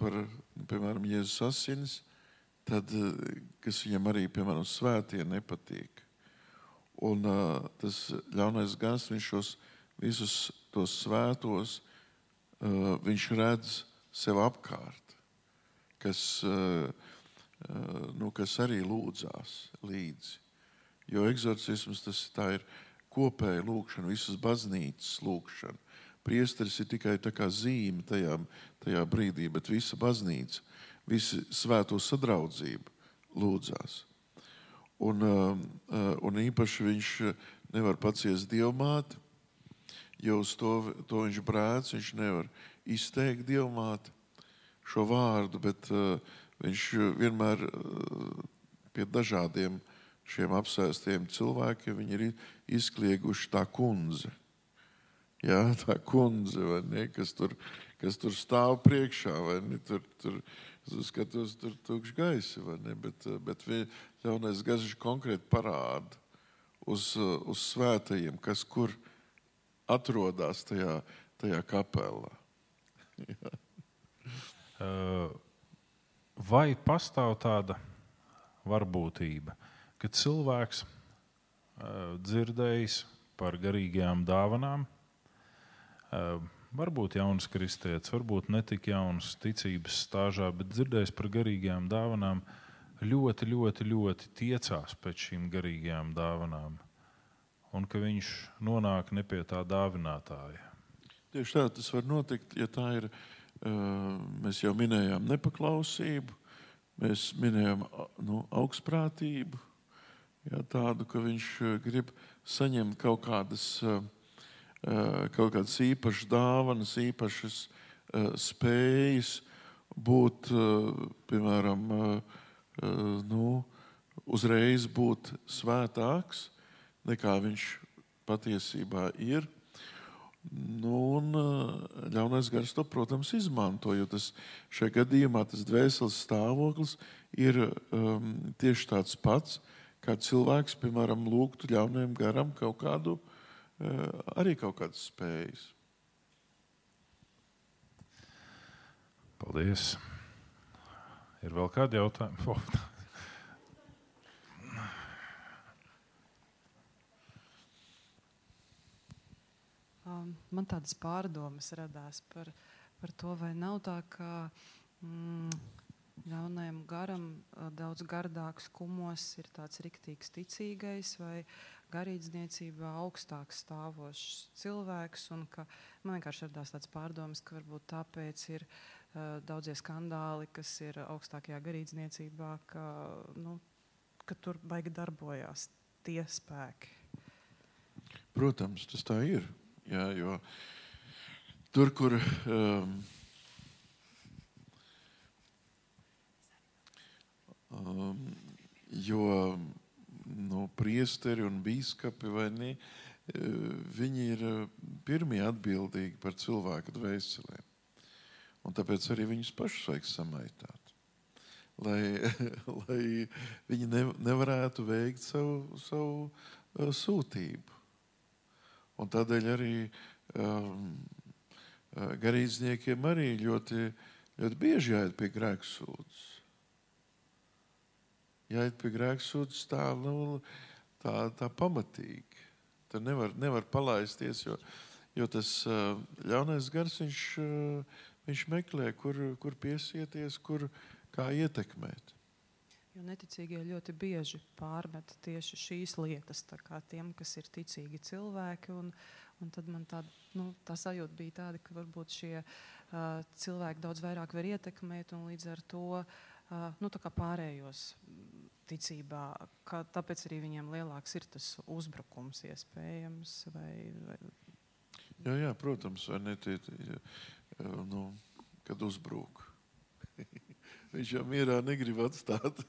par, piemēram, Jēzus asins, tad, uh, kas viņam arī, piemēram, svētie nepatīk. Un uh, tas ļaunais gans, viņš šos visus tos svētos, uh, viņš redz sev apkārt, kas, uh, uh, nu, kas arī lūdzās līdzi. Jo eksorcisms tas ir kopēja lūkšana, visas baznīcas lūkšana. Priesteris ir tikai tā kā zīme tajā, tajā brīdī, bet visa baznīca, visi svēto sadraudzība lūdzās. Un, uh, uh, un īpaši viņš nevar paciest dievmāti, jo uz to, to viņš brēc, viņš nevar izteikt dievmāti šo vārdu, bet uh, viņš vienmēr uh, pie dažādiem šiem apsēstiem cilvēkiem ir izklieguši tā kundze. Jā, tā kundze, ne, kas, tur, kas tur stāv priekšā, vai ne? Tur, tur, es skatos, tur tukšs gaisa, vai ne? Bet, bet ļaunais gazs konkrēti parāda uz, uz svētajiem, kas kur atrodas tajā, tajā kapelā. Vai pastāv tāda varbūtība, ka cilvēks dzirdējis par garīgajām dāvanām, varbūt jauns kristietis, varbūt ne tik jauns ticības stāžā, bet dzirdējis par garīgajām dāvanām, ļoti, ļoti, ļoti tiecās pēc šīm garīgajām dāvanām, un ka viņš nonāk ne pie tā dāvinātāja. Tieši tā tas var notikt, ja tā ir. Mēs jau minējām nepaklausību, mēs minējām nu, augstprātību, jā, tādu, ka viņš grib saņemt kaut kādas uh, kaut kādas īpašas dāvanas, īpašas uh, spējas būt, uh, piemēram, nu, uzreiz būt svētāks nekā viņš patiesībā ir. Nu, un ļaunais gars to, protams, izmanto, jo tas šajā gadījumā tas dvēseles stāvoklis ir um, tieši tāds pats, kā cilvēks, piemēram, lūgtu ļaunajam garam kaut kādu uh, Eh, arī kaut kādas spējas. Paldies. Ir vēl kādi jautājumi? Um, man tādas pārdomas radās par, par to, vai nav tā, ka mm, ļaunajam garam daudz gardāks kumos ir tāds riktīgs ticīgais, vai garīdzniecībā augstāks stāvošs cilvēks. Ka, man vienkārši ir tāds pārdoms, ka varbūt tāpēc ir uh, daudzie skandāli, kas ir augstākajā garīdzniecībā, ka, nu, ka tur baigi darbojās tie spēki. Protams, tas tā ir. Jā, jo tur, kur. Um, um, jo nu, priesteri un biskupi, vai ne, e, viņi ir e, pirmie atbildīgi par cilvēku dvēselēm. Un tāpēc arī viņus pašus vajag samaitāt. Lai, lai viņi ne, nevarētu veikt savu, savu uh, sūtību. Un tādēļ arī um, garīdzniekiem arī ļoti, ļoti bieži jāiet pie grēksūdzes jāiet pie grēksūdzes tā, nu, tā, tā pamatīgi. Tur nevar, nevar palaisties, jo, jo tas ļaunais gars viņš, viņš meklē, kur, kur piesieties, kur kā ietekmēt. Jo neticīgie ļoti bieži pārmet tieši šīs lietas tiem, kas ir ticīgi cilvēki. Un, un tad man tā, nu, tā sajūta bija tāda, ka varbūt šie uh, cilvēki daudz vairāk var ietekmēt un līdz ar to uh, nu, pārējos ticībā. Ka, tāpēc arī viņiem lielāks ir tas uzbrukums iespējams. Vai, vai... Jā, jā, protams, vai ne tie, nu, kad uzbrūk. Viņš jau mierā negrib atstāt.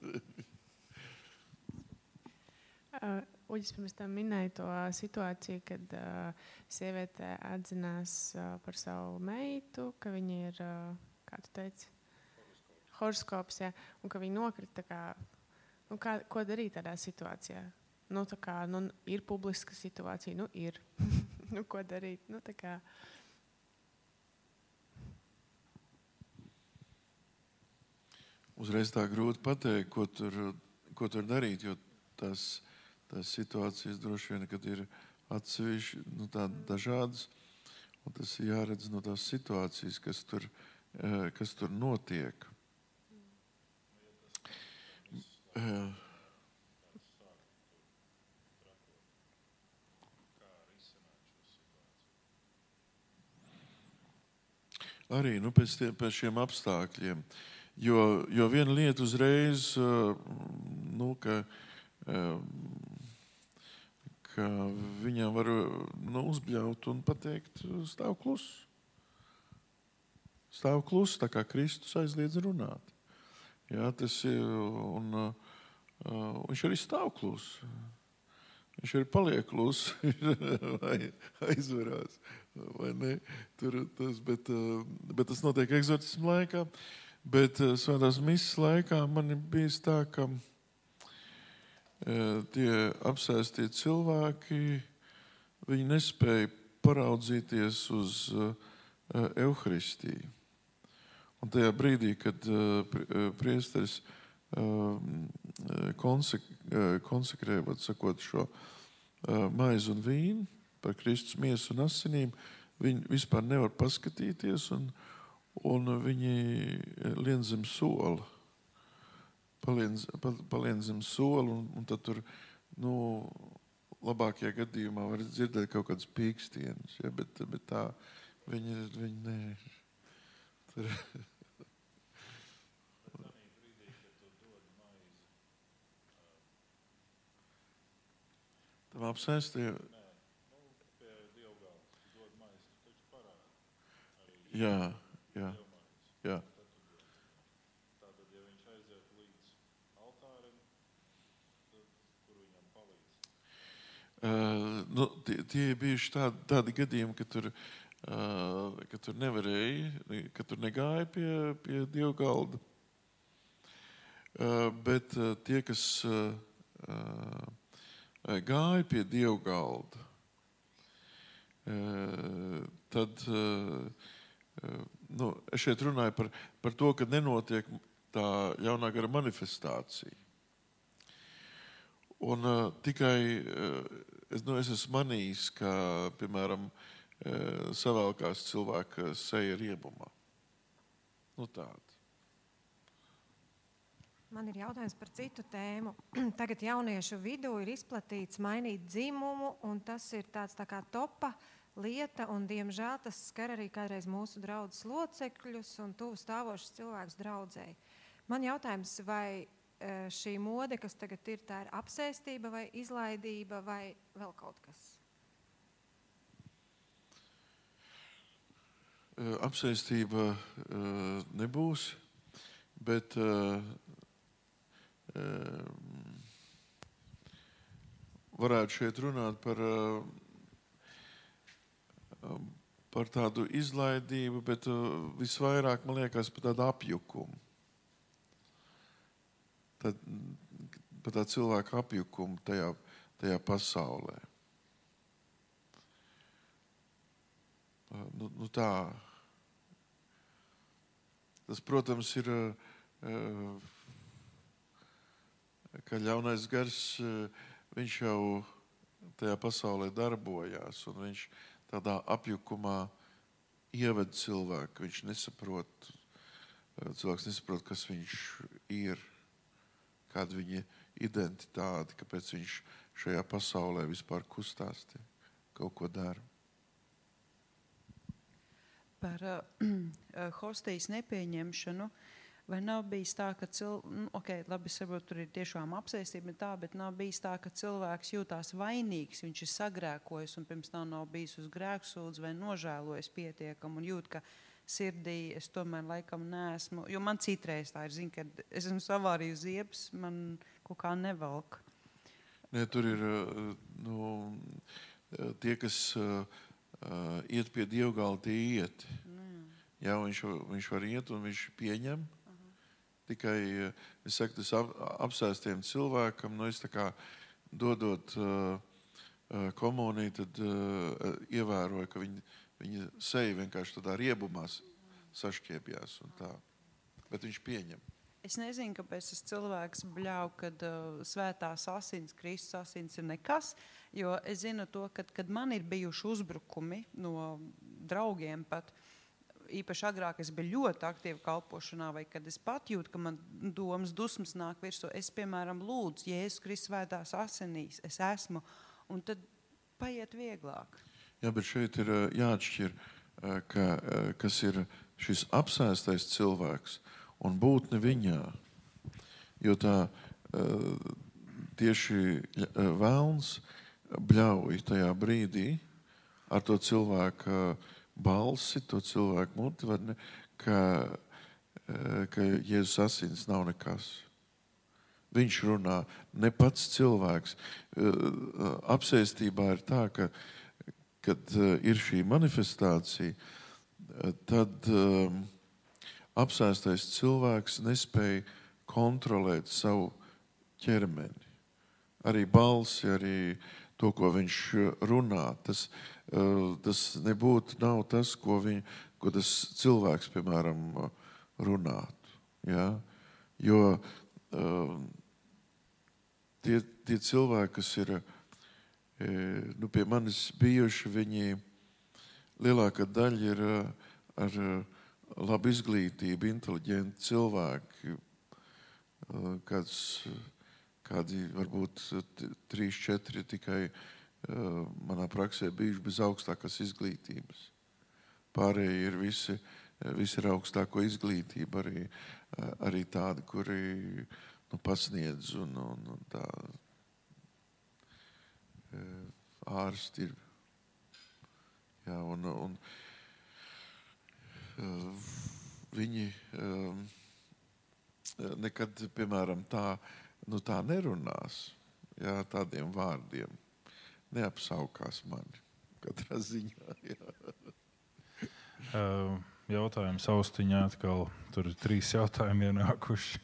uh, Uģis pirms tam minēja to situāciju, kad uh, sieviete atzinās uh, par savu meitu, ka viņa ir, uh, kā tu teici, horoskops, ja, un ka viņa nokrita. Kā, nu, kā, ko darīt tādā situācijā? Nu, kā, nu, ir publiska situācija, nu, ir. nu, ko darīt? Nu, uzreiz tā grūti pateikt, ko tur, ko tur darīt. Jo tās, tās situācijas droši vien ir atsevišķi nu, dažādas. Un tas ir jāredz no tās situācijas, kas tur, eh, kas tur notiek. Uh, arī nu, pēc, tie, pēc šiem apstākļiem. Jo, jo viena lieta uzreiz, nu, ka, ka viņam var nu, uzbļaut un pateikt, stāv kluss. Stāv kluss, tā kā Kristus aizliedz runāt. Jā, tas ir, un, uh, viņš arī stāv kluss. Viņš arī paliek kluss, vai aizvarās. Vai ne? Tur, tas, bet, uh, bet tas notiek eksorcismu laikā. Bet uh, svētās misijas laikā man ir bijis tā, ka uh, tie apsēstie cilvēki, nespēja paraudzīties uz uh, evaharistiju. Un tajā brīdī, kad uh, priesteris uh, konsek, uh, konsekrē sakot, šo maizi un vīnu par Kristus miesu un asinīm, viņi vispār nevar paskatīties. Un, un viņi lien zem sola. Palien, palien zem sola, un, un tad tur, nu, labākajā gadījumā var dzirdēt kaut kādas pīkstienas, ja, bet, bet tā viņi, viņi ne. Tur. Tam apsēstie. Jā. Jā. Jā. Tātad, ja viņš aiziet līdz altārim, tad kur viņam palīdz? Uh, nu, tie, tie bijuši tādi, tādi gadījumi, ka tur, uh, ka tur nevarēja, ka tur negāja pie, pie dieva galda. Uh, bet uh, tie, kas uh, uh, gāja pie dieva galda, tad nu, es šeit runāju par, par to, ka nenotiek tā jaunā gara manifestācija. Un uh, tikai uh, es, nu, es esmu manījis, ka, piemēram, uh, savēlkās cilvēka seja riebumā. Nu, tāda. Man ir jautājums par citu tēmu. Tagad jauniešu vidū ir izplatīts mainīt dzimumu, un tas ir tāds tā kā topa lieta, un diemžēl tas skar arī kādreiz mūsu draugus locekļus un tuvu stāvošus cilvēkus draudzēji. Man jautājums, vai e, šī mode, kas tagad ir, tā ir apsēstība vai izlaidība vai vēl kaut kas? E, apsēstība e, nebūs, bet varētu šeit runāt par Um, par tādu izlaidību, bet uh, visvairāk man liekas par tādu apjukumu. Tad, par tādu cilvēku apjukumu tajā, tajā pasaulē. Uh, nu, nu tā. Tas, protams, ir uh, ka ļaunais gars, viņš jau tajā pasaulē darbojās. Un viņš tādā apjukumā ieved cilvēku. Viņš nesaprot, cilvēks nesaprot, kas viņš ir, kāda viņa identitāte, kāpēc viņš šajā pasaulē vispār kustās, te, kaut ko dara. Par uh, hostijas nepieņemšanu. Vai nav bijis tā, ka cilvēks, nu, okay, labi, saprot, tur ir tiešām apsēstība, tā, bet nav bijis tā, ka cilvēks jūtās vainīgs, viņš ir sagrēkojis un pirms tam nav bijis uz grēksūdzi vai nožēlojis pietiekami un jūt, ka sirdī es tomēr laikam neesmu. Jo man citreiz tā ir, zin, ka es esmu savārīju ziepes, man kaut kā nevalk. Ne, tur ir nu, tie, kas uh, iet pie dievgala, tie iet. Mm. Jā, viņš, viņš var iet un viņš pieņem. Uh. Tikai es saku, tas ap, apsēstiem cilvēkam, nu, kā dodot uh, komuniju, tad uh, ievēroju, ka viņi, viņi seja vienkārši tādā riebumā sašķiepjās. Bet viņš pieņem. Es nezinu, kāpēc tas cilvēks bļauj, kad uh, svētās asins, Kristus asins ir nekas. Jo es zinu, to, kad, kad man ir bijuši uzbrukumi no draugiem, pat īpaši agrāk es biju ļoti aktīva kalpošanā, vai kad es pat jūtu, ka man domas dusmas nāk virsū. Es, piemēram, lūdzu, Jēzus Kristus svētās asinīs, es esmu, un tad paiet vieglāk. Jā, bet šeit ir uh, jāatšķir, uh, ka, uh, kas ir šis apsēstais cilvēks un būtne viņā. Jo tā tieši vēlns bļauj tajā brīdī ar to cilvēku balsi, to cilvēku muti, ne, ka, uh, ka Jēzus asins nav nekas. Viņš runā ne pats cilvēks. Apsēstībā ir tā, ka, kad ir šī manifestācija, tad um, apsēstais cilvēks nespēja kontrolēt savu ķermeni. Arī balsi, arī to, ko viņš runā. Tas, uh, tas nebūtu tas, ko, viņ, ko tas cilvēks, piemēram, runātu. Ja? Jo uh, tie, tie cilvēki, kas ir nu, pie manis bijuši, viņi lielākā daļa ir ar labu izglītību, inteliģenti cilvēki, eh, kāds, kādi varbūt trīs, četri tikai eh, manā praksē bijuši bez augstākās izglītības. Pārējie ir visi, visi ar augstāko izglītību, arī, eh, arī tādi, kuri nu, pasniedz un, un, un tā ārsti ir. Jā, un, un, viņi nekad, piemēram, tā, nu, tā nerunās jā, tādiem vārdiem. Neapsaukās mani katrā ziņā. Jā. Jautājums austiņā atkal. Tur ir trīs jautājumi ienākuši.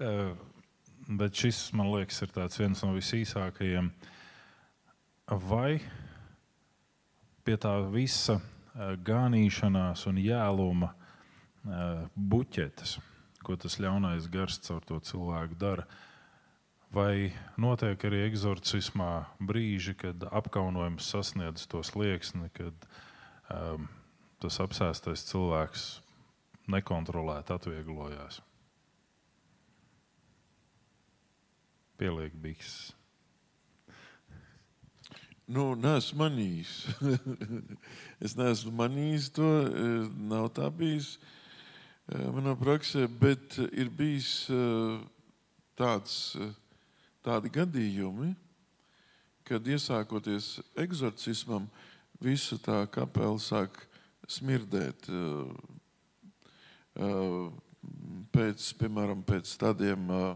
Bet šis, man liekas, ir viens no visīsākajiem. Vai pie tā visa Eh, ganīšanās un jēluma eh, buķetes, ko tas ļaunais gars caur to cilvēku dara. Vai notiek arī eksorcismā brīži, kad apkaunojums sasniedz to slieksni, kad um, tas apsēstais cilvēks nekontrolēti atvieglojās? Pieliek bikses. Nu, neesmu manījis. es neesmu manījis to, e, nav tā bijis e, manā praksē, bet ir bijis e, tāds, tādi gadījumi, kad iesākoties eksorcismam, visa tā kapela sāk smirdēt. Pēc, piemēram, pēc tādiem uh,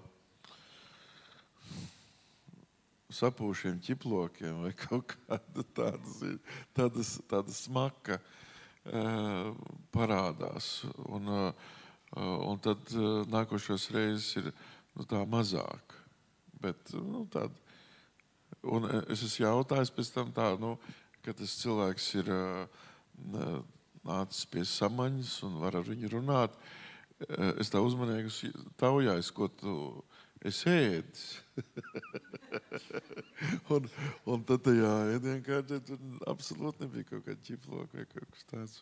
sapūšiem ķiplokiem vai kaut kāda tāda, tāda, tāda smaka parādās. Un, un tad nākošais reizes ir nu, tā mazāk. Bet, nu, tāda, un es esmu jautājis pēc tam tā, nu, ka tas cilvēks ir uh, nācis pie samaņas un var ar viņu runāt. Es tā uzmanīgi taujāju, ko tu es ēdu. un, un tad tajā ēdienkārtē tur absolūti nebija kaut kāda ķiploka vai kaut kas tāds.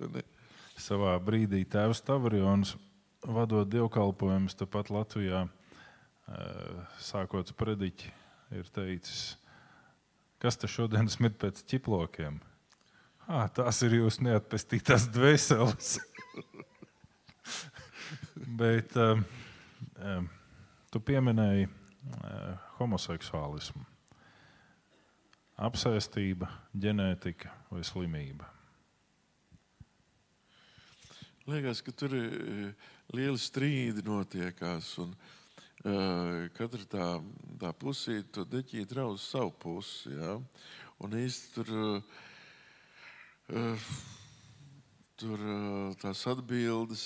Savā brīdī tēvs Tavrions vadot dievkalpojumus tepat Latvijā, sākot sprediķi, ir teicis, kas te šodien smirt pēc ķiplokiem? Ah, tās ir jūsu neatpestītās dvēseles. Bet um, um, tu pieminēji uh, homoseksuālismu. Apsēstība, ģenētika vai slimība? Liekas, ka tur ir lieli strīdi notiekās. Un, uh, katra tā, tā pusīte to deķīt rauz savu pusi. Ja? Un īsti tur, uh, tur uh, tās atbildes,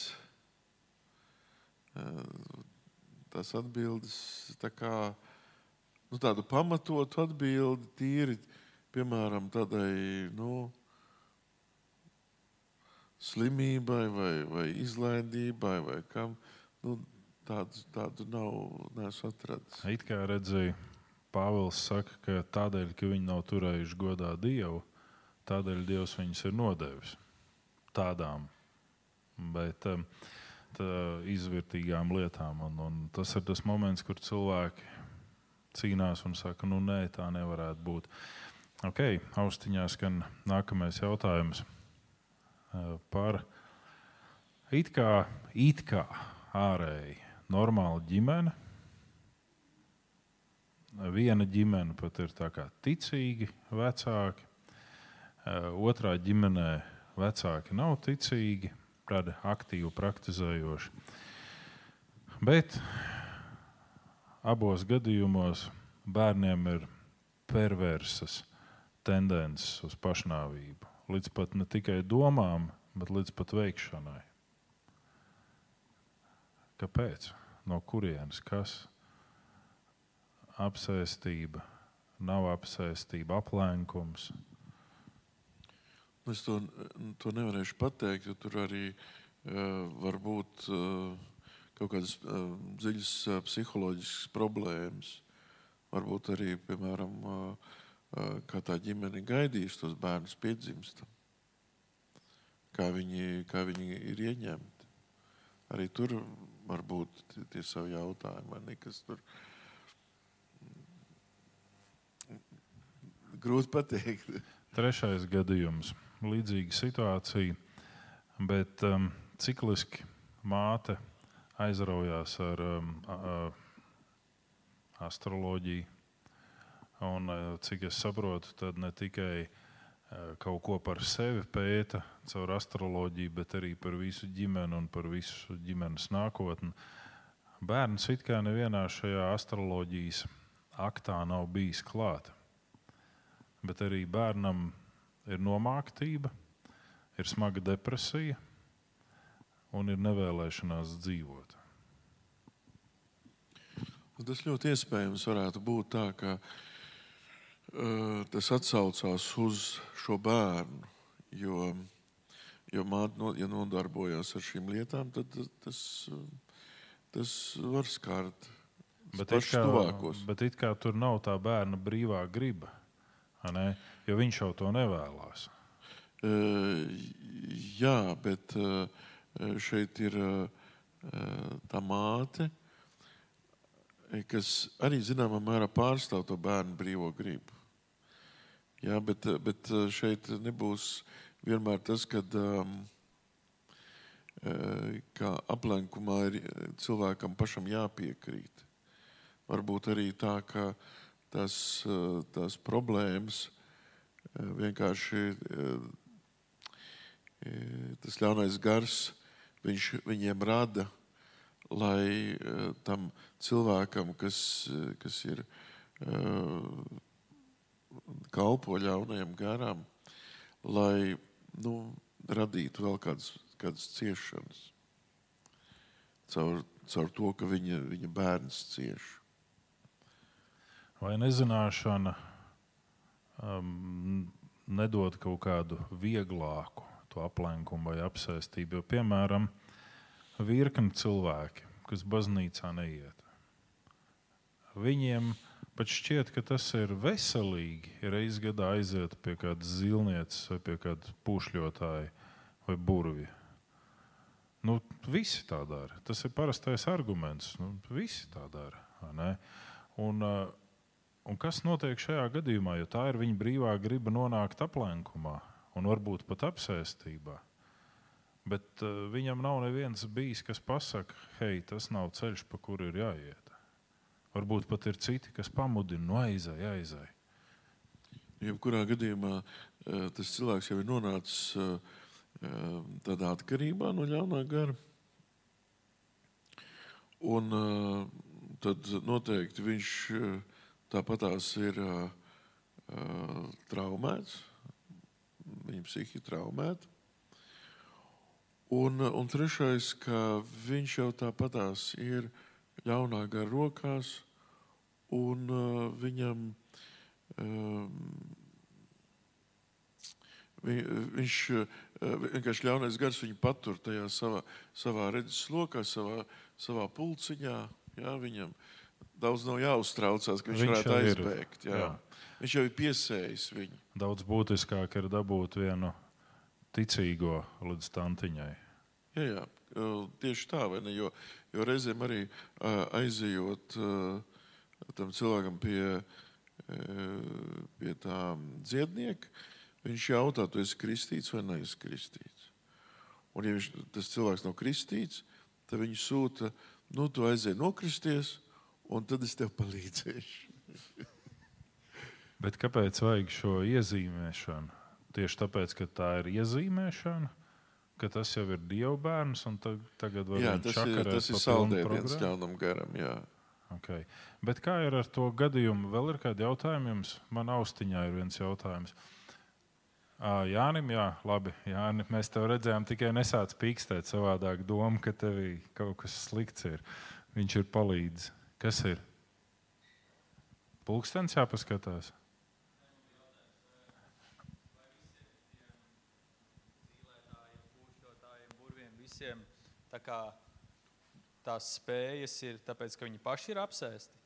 tās atbildes tā kā, nu, tādu pamatotu atbildi tīri, piemēram, tādai, nu, slimībai vai, vai izlaidībai vai kam. Nu, tādu, tādu nav atradis. It kā redzēju, Pāvils saka, ka tādēļ, ka viņi nav turējuši godā Dievu, tādēļ Dievs viņus ir nodevis tādām, bet um, tā, izvērtīgām lietām. Un, un tas ir tas moments, kur cilvēki cīnās un saka, nu nē, tā nevarētu būt. Ok, austiņā skan nākamais jautājums. Eh, par it kā, it kā ārēji normālu ģimeni. Viena ģimene pat ir ticīga, vecāki. Eh, otrā ģimenē vecāki nav ticīgi, tādi aktīvi praktizējoši. Bet abos gadījumos bērniem ir perversas tendences uz pašnāvību līdz pat ne tikai domām, bet līdz pat veikšanai. Kāpēc? No kurienes? Kas? Apsēstība, nav apsēstība, aplenkums. Es to, to nevarēšu pateikt, jo tur arī uh, var būt uh, kaut kādas uh, dziļas uh, psiholoģiskas problēmas. Varbūt arī, piemēram, uh, kā tā ģimene gaidīs tos bērnus piedzimstam, kā viņi, kā viņi ir ieņemti. Arī tur var būt tie, tie savi jautājumi, vai nekas tur. Grūti pateikt. Trešais gadījums - līdzīga situācija, bet um, cikliski māte aizraujās ar um, a, astroloģiju Un, eh, cik es saprotu, tad ne tikai eh, kaut ko par sevi pēta caur astroloģiju, bet arī par visu ģimeni un par visu ģimenes nākotni. Bērns it kā nevienā šajā astroloģijas aktā nav bijis klāts. Bet arī bērnam ir nomāktība, ir smaga depresija un ir nevēlēšanās dzīvot. Tas ļoti iespējams varētu būt tā, ka tas atsaucās uz šo bērnu. Jo, jo māte, no, ja nodarbojas ar šīm lietām, tad tas, tas var skart bet kā, tuvākos. bet it kā tur nav tā bērna brīvā griba, jo viņš jau to nevēlas. Uh, jā, bet uh, šeit ir uh, tā māte, kas arī zināmā mērā pārstāv to bērnu brīvo gribu. Jā, bet, bet eh, šeit nebūs vienmēr tas, kad um, aplenkumā ir cilvēkam pašam jāpiekrīt. Varbūt arī tā, ka tas, tās problēmas vienkārši tas ļaunais gars viņš viņiem rada, lai tam cilvēkam, kas, kas ir kalpo ļaunajam garam, lai nu, radītu vēl kādas, kādas ciešanas caur, caur to, ka viņa, viņa bērns cieš. Vai nezināšana um, nedod kaut kādu vieglāku aplenkumu vai apsēstību? Jo, piemēram, virkni cilvēki, kas baznīcā neiet, Viņiem pat šķiet, ka tas ir veselīgi. Reizes gadā aiziet pie kādas zilnieces vai pie kāda pušļotāja vai burvja. Nu, visi tā dara. Tas ir parastais arguments. Nu, visi tā dara. Un, uh, un kas notiek šajā gadījumā? Jo tā ir viņa brīvā griba nonākt aplenkumā un varbūt pat apsēstībā. Bet uh, viņam nav neviens bijis, kas pasakā, hei, tas nav ceļš, pa kuru ir jāiet. Varbūt pat ir citi, kas pamudina, no aizai, aizai. Jebkurā gadījumā uh, tas cilvēks jau ir nonācis uh, tādā atkarībā no ļaunā gara. Un tad noteikti viņš tāpatās ir traumēts, viņa psihi traumēta. Un, un trešais, ka viņš jau tāpatās ir ļaunā gara rokās, un uh, viņam um, vi, viņš vienkārši ļaunais gars viņu patur tajā savā, savā redzes lokā, savā, savā pulciņā. Jā, viņam daudz nav jāuztraucās, ka viņš, viņš varētu aizbēgt. Jā. Jā. Viņš jau ir piesējis viņu. Daudz būtiskāk ir dabūt vienu ticīgo līdz tantiņai. Jā, jā. tieši tā, vai ne? Jo, jo reizēm arī aizejot tam cilvēkam pie, pie tā dziednieka, viņš jautā, tu esi kristīts vai neesi kristīts. Un, ja viņš, tas cilvēks nav kristīts, tad viņš sūta, nu, tu aizēji nokristies, un tad es tev palīdzēšu. Bet kāpēc vajag šo iezīmēšanu? Tieši tāpēc, ka tā ir iezīmēšana, ka tas jau ir Dieva bērns, un tagad var jā, tas ir, tas ir saldējums ļaunam garam. Jā. Okay. Bet kā ir ar to gadījumu? Vēl ir kādi jautājumi jums? Man austiņā ir viens jautājums. Jānim, jā, labi. Jāni, mēs tev redzējām, tikai nesāc pīkstēt savādāk domu, ka tevī kaut kas slikts ir. Viņš ir palīdzis. Kas ir? Pulkstenis jāpaskatās. Visiem tā kā tās spējas ir tāpēc, ka viņi paši ir apsēsti?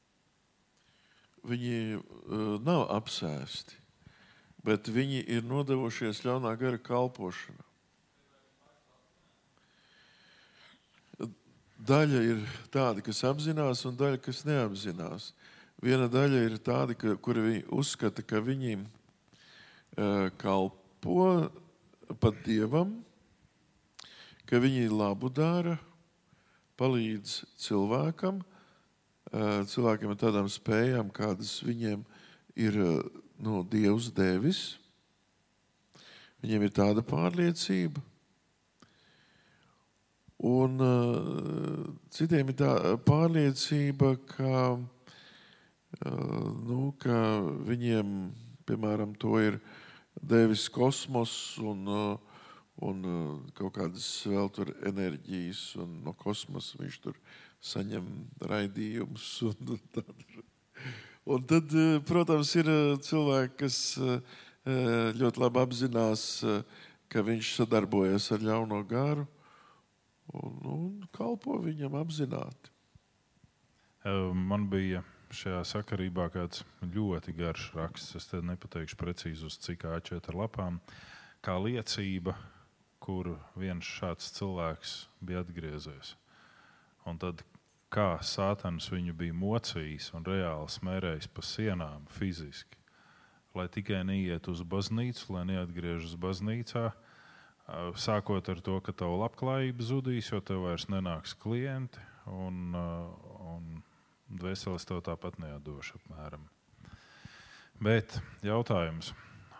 Viņi uh, nav apsēsti bet viņi ir nodevušies ļaunā gara kalpošanā. Daļa ir tāda, kas apzinās, un daļa, kas neapzinās. Viena daļa ir tāda, ka, kur viņi uzskata, ka viņi uh, kalpo pat dievam, ka viņi labu dara, palīdz cilvēkam, cilvēkiem ar tādām spējām, kādas viņiem ir. No Dievs devis. Viņiem ir tāda pārliecība. Un uh, citiem ir tā pārliecība, ka, uh, nu, ka viņiem, piemēram, to ir devis kosmos un, uh, un uh, kaut kādas vēl tur enerģijas, un no kosmosa viņš tur saņem raidījumus. Un, un Un tad, eh, protams, ir eh, cilvēki, kas eh, ļoti labi apzinās, ka viņš sadarbojas ar ļauno garu un, un kalpo viņam apzināti. Man bija šajā sakarībā kāds ļoti garš raksts. Es te nepateikšu precīzi uz cik A4 lapām, kā liecība, kur viens šāds cilvēks bija atgriezies. Un tad kā Sātans viņu bija mocījis un reāli smērējis pa sienām fiziski, lai tikai neiet uz baznīcu, lai neatgriežas baznīcā. Sākot ar to, ka tava labklājība zudīs, jo tev vairs nenāks klienti, un, un dvēseles tev tāpat neatdošu apmēram. Bet jautājums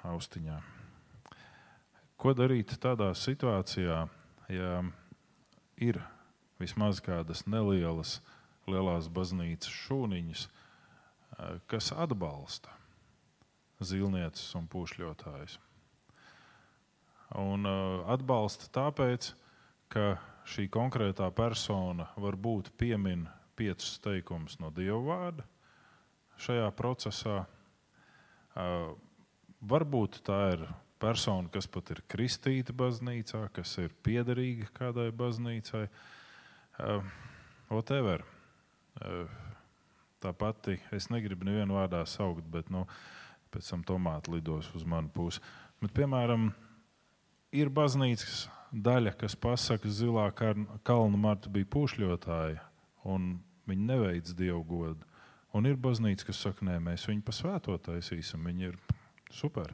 austiņā. Ko darīt tādā situācijā, ja ir vismaz kādas nelielas, lielās baznīcas šūniņas, eh, kas atbalsta zilnieces un pušļotājus. Un uh, atbalsta tāpēc, ka šī konkrētā persona varbūt piemin piecus teikumus no Dieva vārda šajā procesā. Uh, varbūt tā ir persona, kas pat ir kristīta baznīcā, kas ir piederīga kādai baznīcai. Uh, whatever. Uh, tā pati, es negribu nevienu vārdā saukt, bet nu, pēc tam tomāti lidos uz manu pusi. Bet, piemēram, ir baznīcas daļa, kas pasaka, ka zilā kalna marta bija pušļotāja, un viņi neveic dievu godu. Un ir baznīca, kas saka, nē, mēs viņu pa svēto taisīsim. Viņi ir super.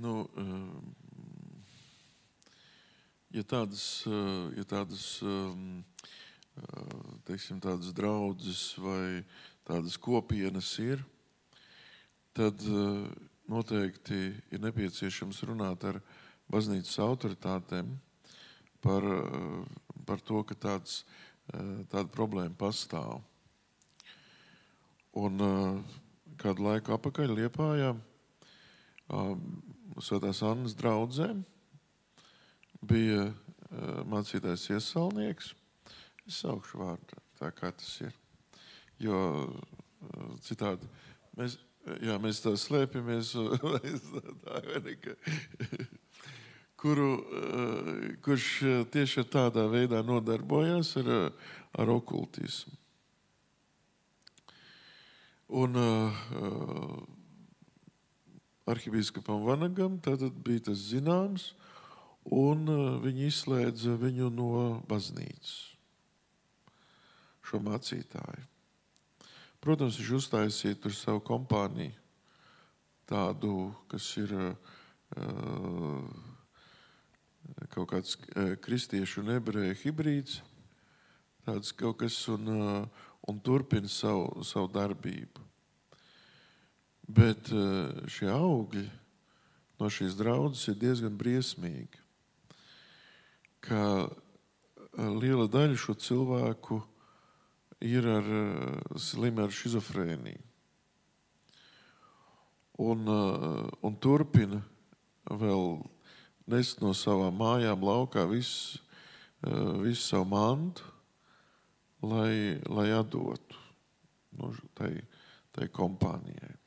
Nu, ja tādas, ja tādas, teiksim, tādas draudzes vai tādas kopienas ir, tad noteikti ir nepieciešams runāt ar baznīcas autoritātēm par, par to, ka tāds, tāda problēma pastāv. Un kādu laiku atpakaļ Liepājā Svētās Annas draudzē bija mācītājs iesaulnieks. Es saukšu vārdu, tā kā tas ir. Jo citādi mēs, jā, mēs tā slēpjamies, kuru, kurš tieši tādā veidā nodarbojas ar, ar okultismu. Un uh, arhibīskapam Vanagam tad bija tas zināms, un uh, viņi izslēdza viņu no baznīcas, šo mācītāju. Protams, viņš uztaisīja tur savu kompāniju, tādu, kas ir uh, kaut kāds kristiešu un ebreju hibrīds, tāds kaut kas, un, uh, un turpina savu, savu darbību. Bet eh, šie augļi no šīs draudzes ir diezgan briesmīgi. Ka eh, liela daļa šo cilvēku ir ar, eh, slimi ar schizofrēniju. Un, un turpina vēl nest no savām mājām laukā visu, visu savu mantu, lai, lai atdotu nu, tai, tai kompānijai.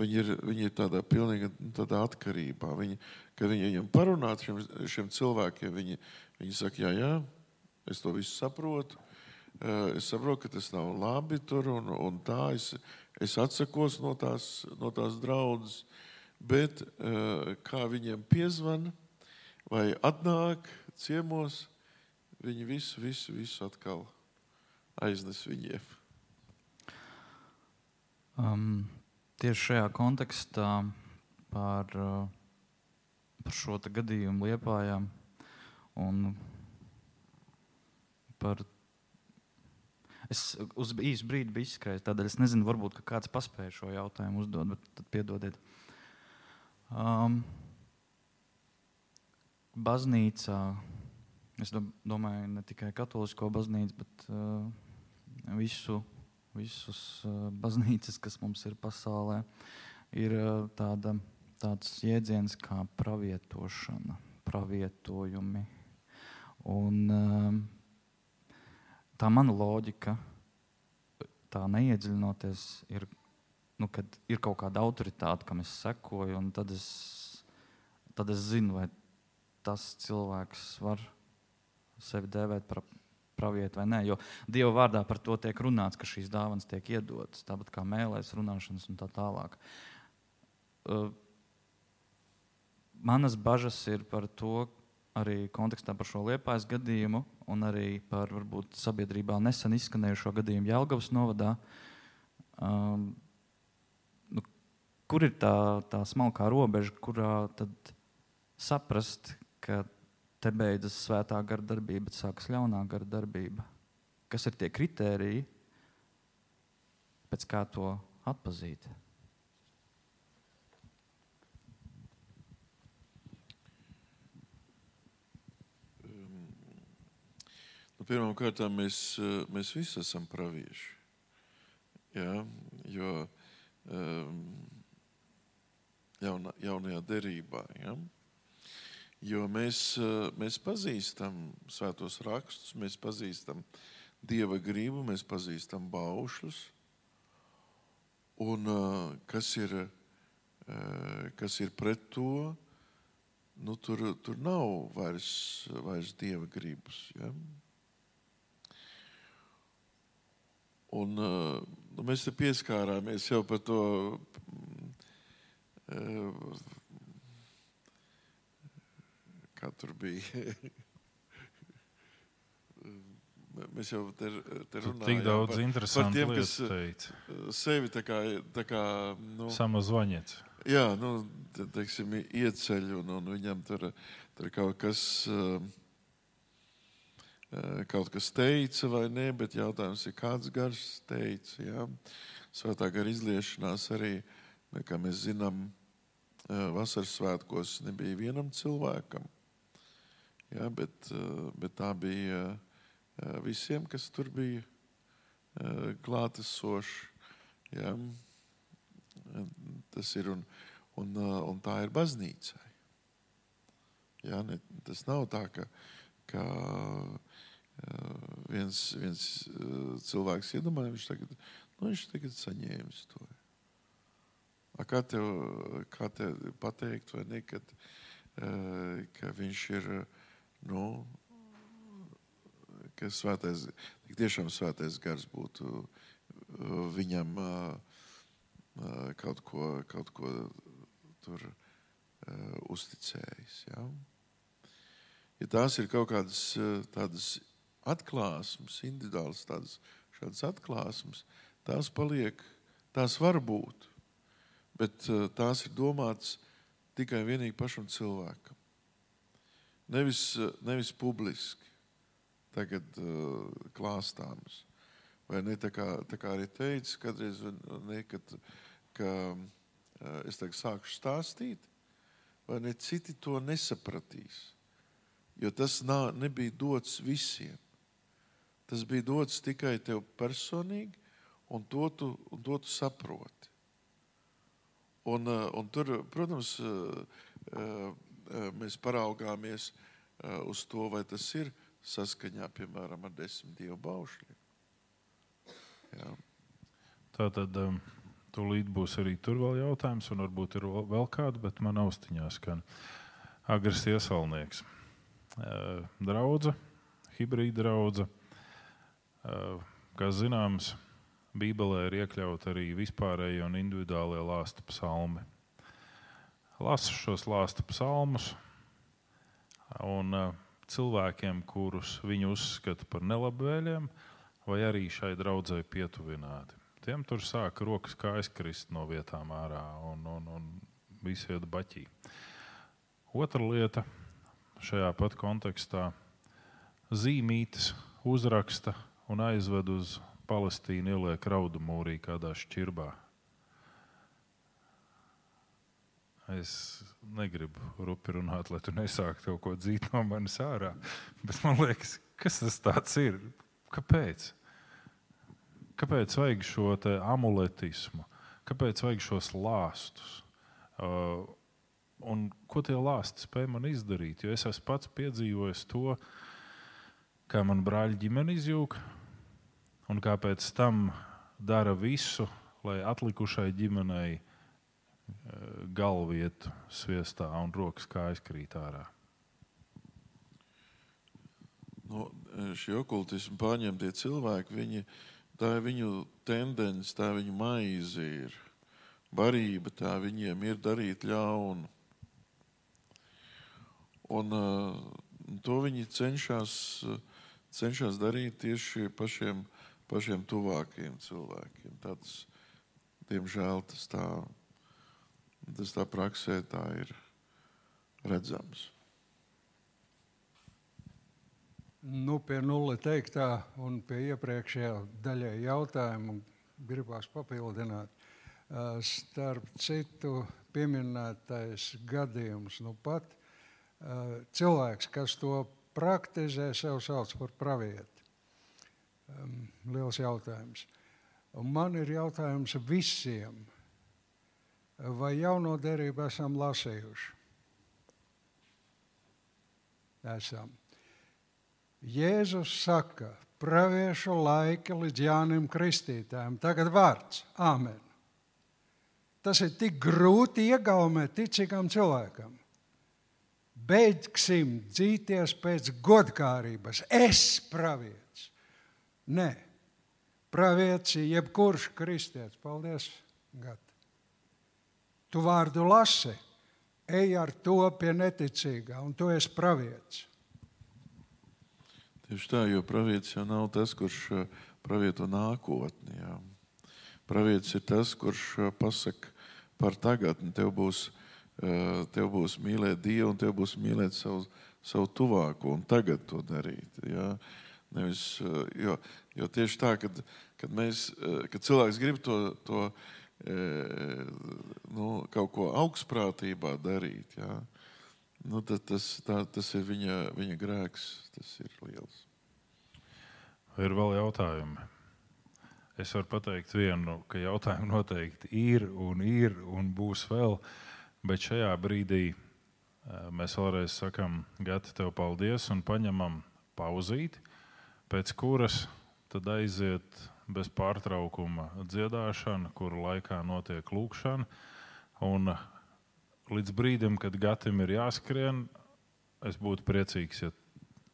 Viņi ir, viņi ir tādā pilnīgi nu, tādā atkarībā. Viņi, kad viņi viņam parunā šiem, šiem cilvēkiem, viņi, viņi saka, jā, jā, es to visu saprotu. Eh, es saprotu, ka tas nav labi tur un, un tā. Es, es atsakos no tās, no tās draudzes, bet eh, kā viņiem piezvana vai atnāk ciemos, viņi visu, visu, visu atkal aiznes viņiem. Um, tieši šajā kontekstā par, uh, par šo gadījumu Liepājā un par. Es uz īsu brīdi biju izskrējis, tādēļ es nezinu, varbūt kāds paspēja šo jautājumu uzdot, bet tad piedodiet. Um, baznīcā, es domāju, ne tikai katolisko baznīcu, bet uh, visu visas baznīcas, kas mums ir pasaulē, ir tāda, tāds jēdziens kā pravietošana, pravietojumi. Un, tā mana loģika, tā neiedziļinoties, ir, nu, kad ir kaut kāda autoritāte, kam es sekoju, un tad es, tad es zinu, vai tas cilvēks var sevi dēvēt par pravietu vai nē. Jo Dieva vārdā par to tiek runāts, ka šīs dāvanas tiek iedotas, tāpat kā mēlēs, runāšanas un tā tālāk. Manas bažas ir par to, arī kontekstā par šo liepais gadījumu, un arī par varbūt sabiedrībā nesen izskanējušo gadījumu Jālgavas novadā. Um, nu, kur ir tā, tā smalkā robeža, kurā saprast, ka te beidzas svētā gara darbība, bet sākas ļaunā gara darbība. Kas ir tie kritēriji, pēc kā to atpazīt? Um, nu, Pirmkārt, mēs, mēs visi esam pravieši. Ja? Jo um, jauna, jaunajā derībā. Ja? Jo mēs, eh, mēs pazīstam svētos rakstus, mēs pazīstam dieva gribu, mēs pazīstam baušļus. Un eh, kas ir, eh, kas ir pret to, nu, tur, tur nav vairs, vairs dieva gribas. Ja? Un, nu, mēs te pieskārāmies jau par to. Uh, kā tur bija. Mēs jau te, te runājam Tik daudz par, par tiem, kas teica. sevi tā kā, tā kā nu, Samazvaņets. Jā, nu, te, teiksim, ieceļ un, un viņam tur, tur kaut kas. Uh, Kaut kas teica, vai nē, bet jautājums ir, kāds gars teica. Ja? Svētā gara izliešanās arī, kā mēs zinām, vasaras svētkos nebija vienam cilvēkam, ja? bet, bet tā bija visiem, kas tur bija klātesoši. Ja? Tas ir un, un, un tā ir baznīcai. Ja? Ne, tas nav tā, ka, ka viens, viens cilvēks iedomājas, viņš tagad, nu, viņš tagad saņēmis to. A kā tev, kā tev pateikt, vai ne, kad, ka viņš ir, nu, ka svētais, tiešām svētais gars būtu viņam kaut ko, kaut ko tur uzticējis. Ja? ja tās ir kaut kādas tādas atklāsmes, individuāls tādas šādas atklāsmes, tās paliek, tās var būt, bet uh, tās ir domātas tikai vienīgi pašam cilvēkam. Nevis, uh, nevis publiski, tagad uh, klāstāms. Vai ne tā kā, tā kā arī teicu, kadreiz, ne, kad, ka es tagad sāku stāstīt, vai ne citi to nesapratīs. Jo tas nā, nebija dots visiem. Tas bija dots tikai tev personīgi, un to tu, un to tu saproti. Un, un tur, protams, mēs paraugāmies uz to, vai tas ir saskaņā, piemēram, ar desmit dievu baušļiem. Jā. Tā tad um, tūlīt būs arī tur vēl jautājums, un varbūt ir vēl kāda, bet man austiņā skan agres iesalnieks. Uh, draudze, hibrīda draudze. Uh, kā zināms, Bībelē ir iekļauti arī vispārējie un individuālie lāsta psalmi. Lasu šos lāsta psalmus, un uh, cilvēkiem, kurus viņi uzskata par nelabvēliem, vai arī šai draudzēji pietuvināti. Tiem tur sāka rokas kā aizkrist no vietām ārā un, un, un visi iet baķī. Otra lieta šajā pat kontekstā - zīmītes uzraksta un aizved uz Palestīnu, ieliek raudu mūrī kādā šķirbā. Es negribu rupi runāt, lai tu nesāktu kaut ko dzīt no manis ārā. Bet man liekas, kas tas ir? Kāpēc? Kāpēc vajag šo amuletismu? Kāpēc vajag šos lāstus? Uh, un ko tie lāsti spēj man izdarīt? Jo es esmu pats piedzīvojis to, kā man brāļa ģimene izjūga, un kāpēc tam dara visu, lai atlikušai ģimenei galvietu sviestā un rokas kājas krīt ārā. No, šie okultismu pārņemtie cilvēki, viņi ir tā ir viņu tendence, tā viņu maize ir. Barība tā viņiem ir darīt ļaunu. Un uh, to viņi cenšas, cenšas darīt tieši pašiem, pašiem tuvākajiem cilvēkiem. Tāds, diemžēl tas tā, tas tā praksē tā ir redzams. Nu, pie nulle teiktā un pie iepriekšējā daļai jautājumu gribās papildināt. Starp citu, pieminētais gadījums, nu pat cilvēks, kas to praktizē, sev sauc par pravieti. Liels jautājums. Un man ir jautājums visiem, vai jauno derību esam lasījuši? Esam. Jēzus saka, praviešu laika līdz Jānim Kristītājam. Tagad vārds - Āmen. Tas ir tik grūti iegaumēt ticīgam cilvēkam. beigsim dzīties pēc godkārības. Es pravietis. Nē, pravietis ir jebkurš kristietis. Paldies, Gat. Tu vārdu lasi, ej ar to pie neticīgā, un tu esi pravietis. Tieši tā, jo pravietis jau nav tas, kurš uh, pravieto nākotni. Jā. Pravietis ir tas, kurš uh, pasaka par tagadni. Tev būs, uh, tev būs mīlēt Dievu, un tev būs mīlēt savu, savu tuvāko, un tagad to darīt. Jā. Nevis, jo, jo tieši tā, kad, kad, mēs, kad cilvēks grib to, to nu, kaut ko augstprātībā darīt, jā, nu, tas, tā, tas ir viņa, viņa grēks. Tas ir liels. Ir vēl jautājumi. Es varu pateikt vienu, ka jautājumi noteikti ir un ir un būs vēl, bet šajā brīdī mēs vēlreiz sakām, Gati, tev paldies un paņemam pauzīti, pēc kuras tad aiziet bez pārtraukuma dziedāšana, kuru laikā notiek lūkšana. Un līdz brīdim, kad gatam ir jāskrien, es būtu priecīgs, ja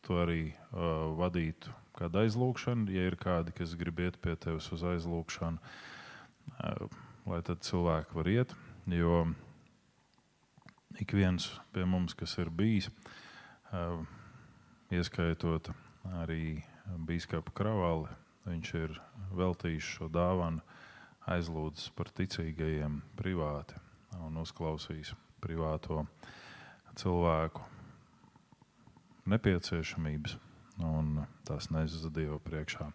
tu arī uh, vadītu kādu aizlūgšanu, ja ir kādi, kas grib iet pie tevis uz aizlūgšanu, uh, lai tad cilvēki var iet. Jo ik viens pie mums, kas ir bijis, uh, ieskaitot arī biskupa kravali, Viņš ir veltījis šo dāvanu, aizlūdzis par ticīgajiem privāti un uzklausījis privāto cilvēku nepieciešamības un tās nezas Dievu priekšā.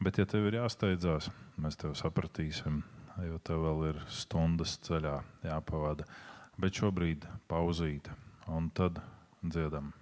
Bet, ja tev ir jāsteidzās, mēs tev sapratīsim, jo tev vēl ir stundas ceļā jāpavada. Bet šobrīd pauzīte, un tad dziedam.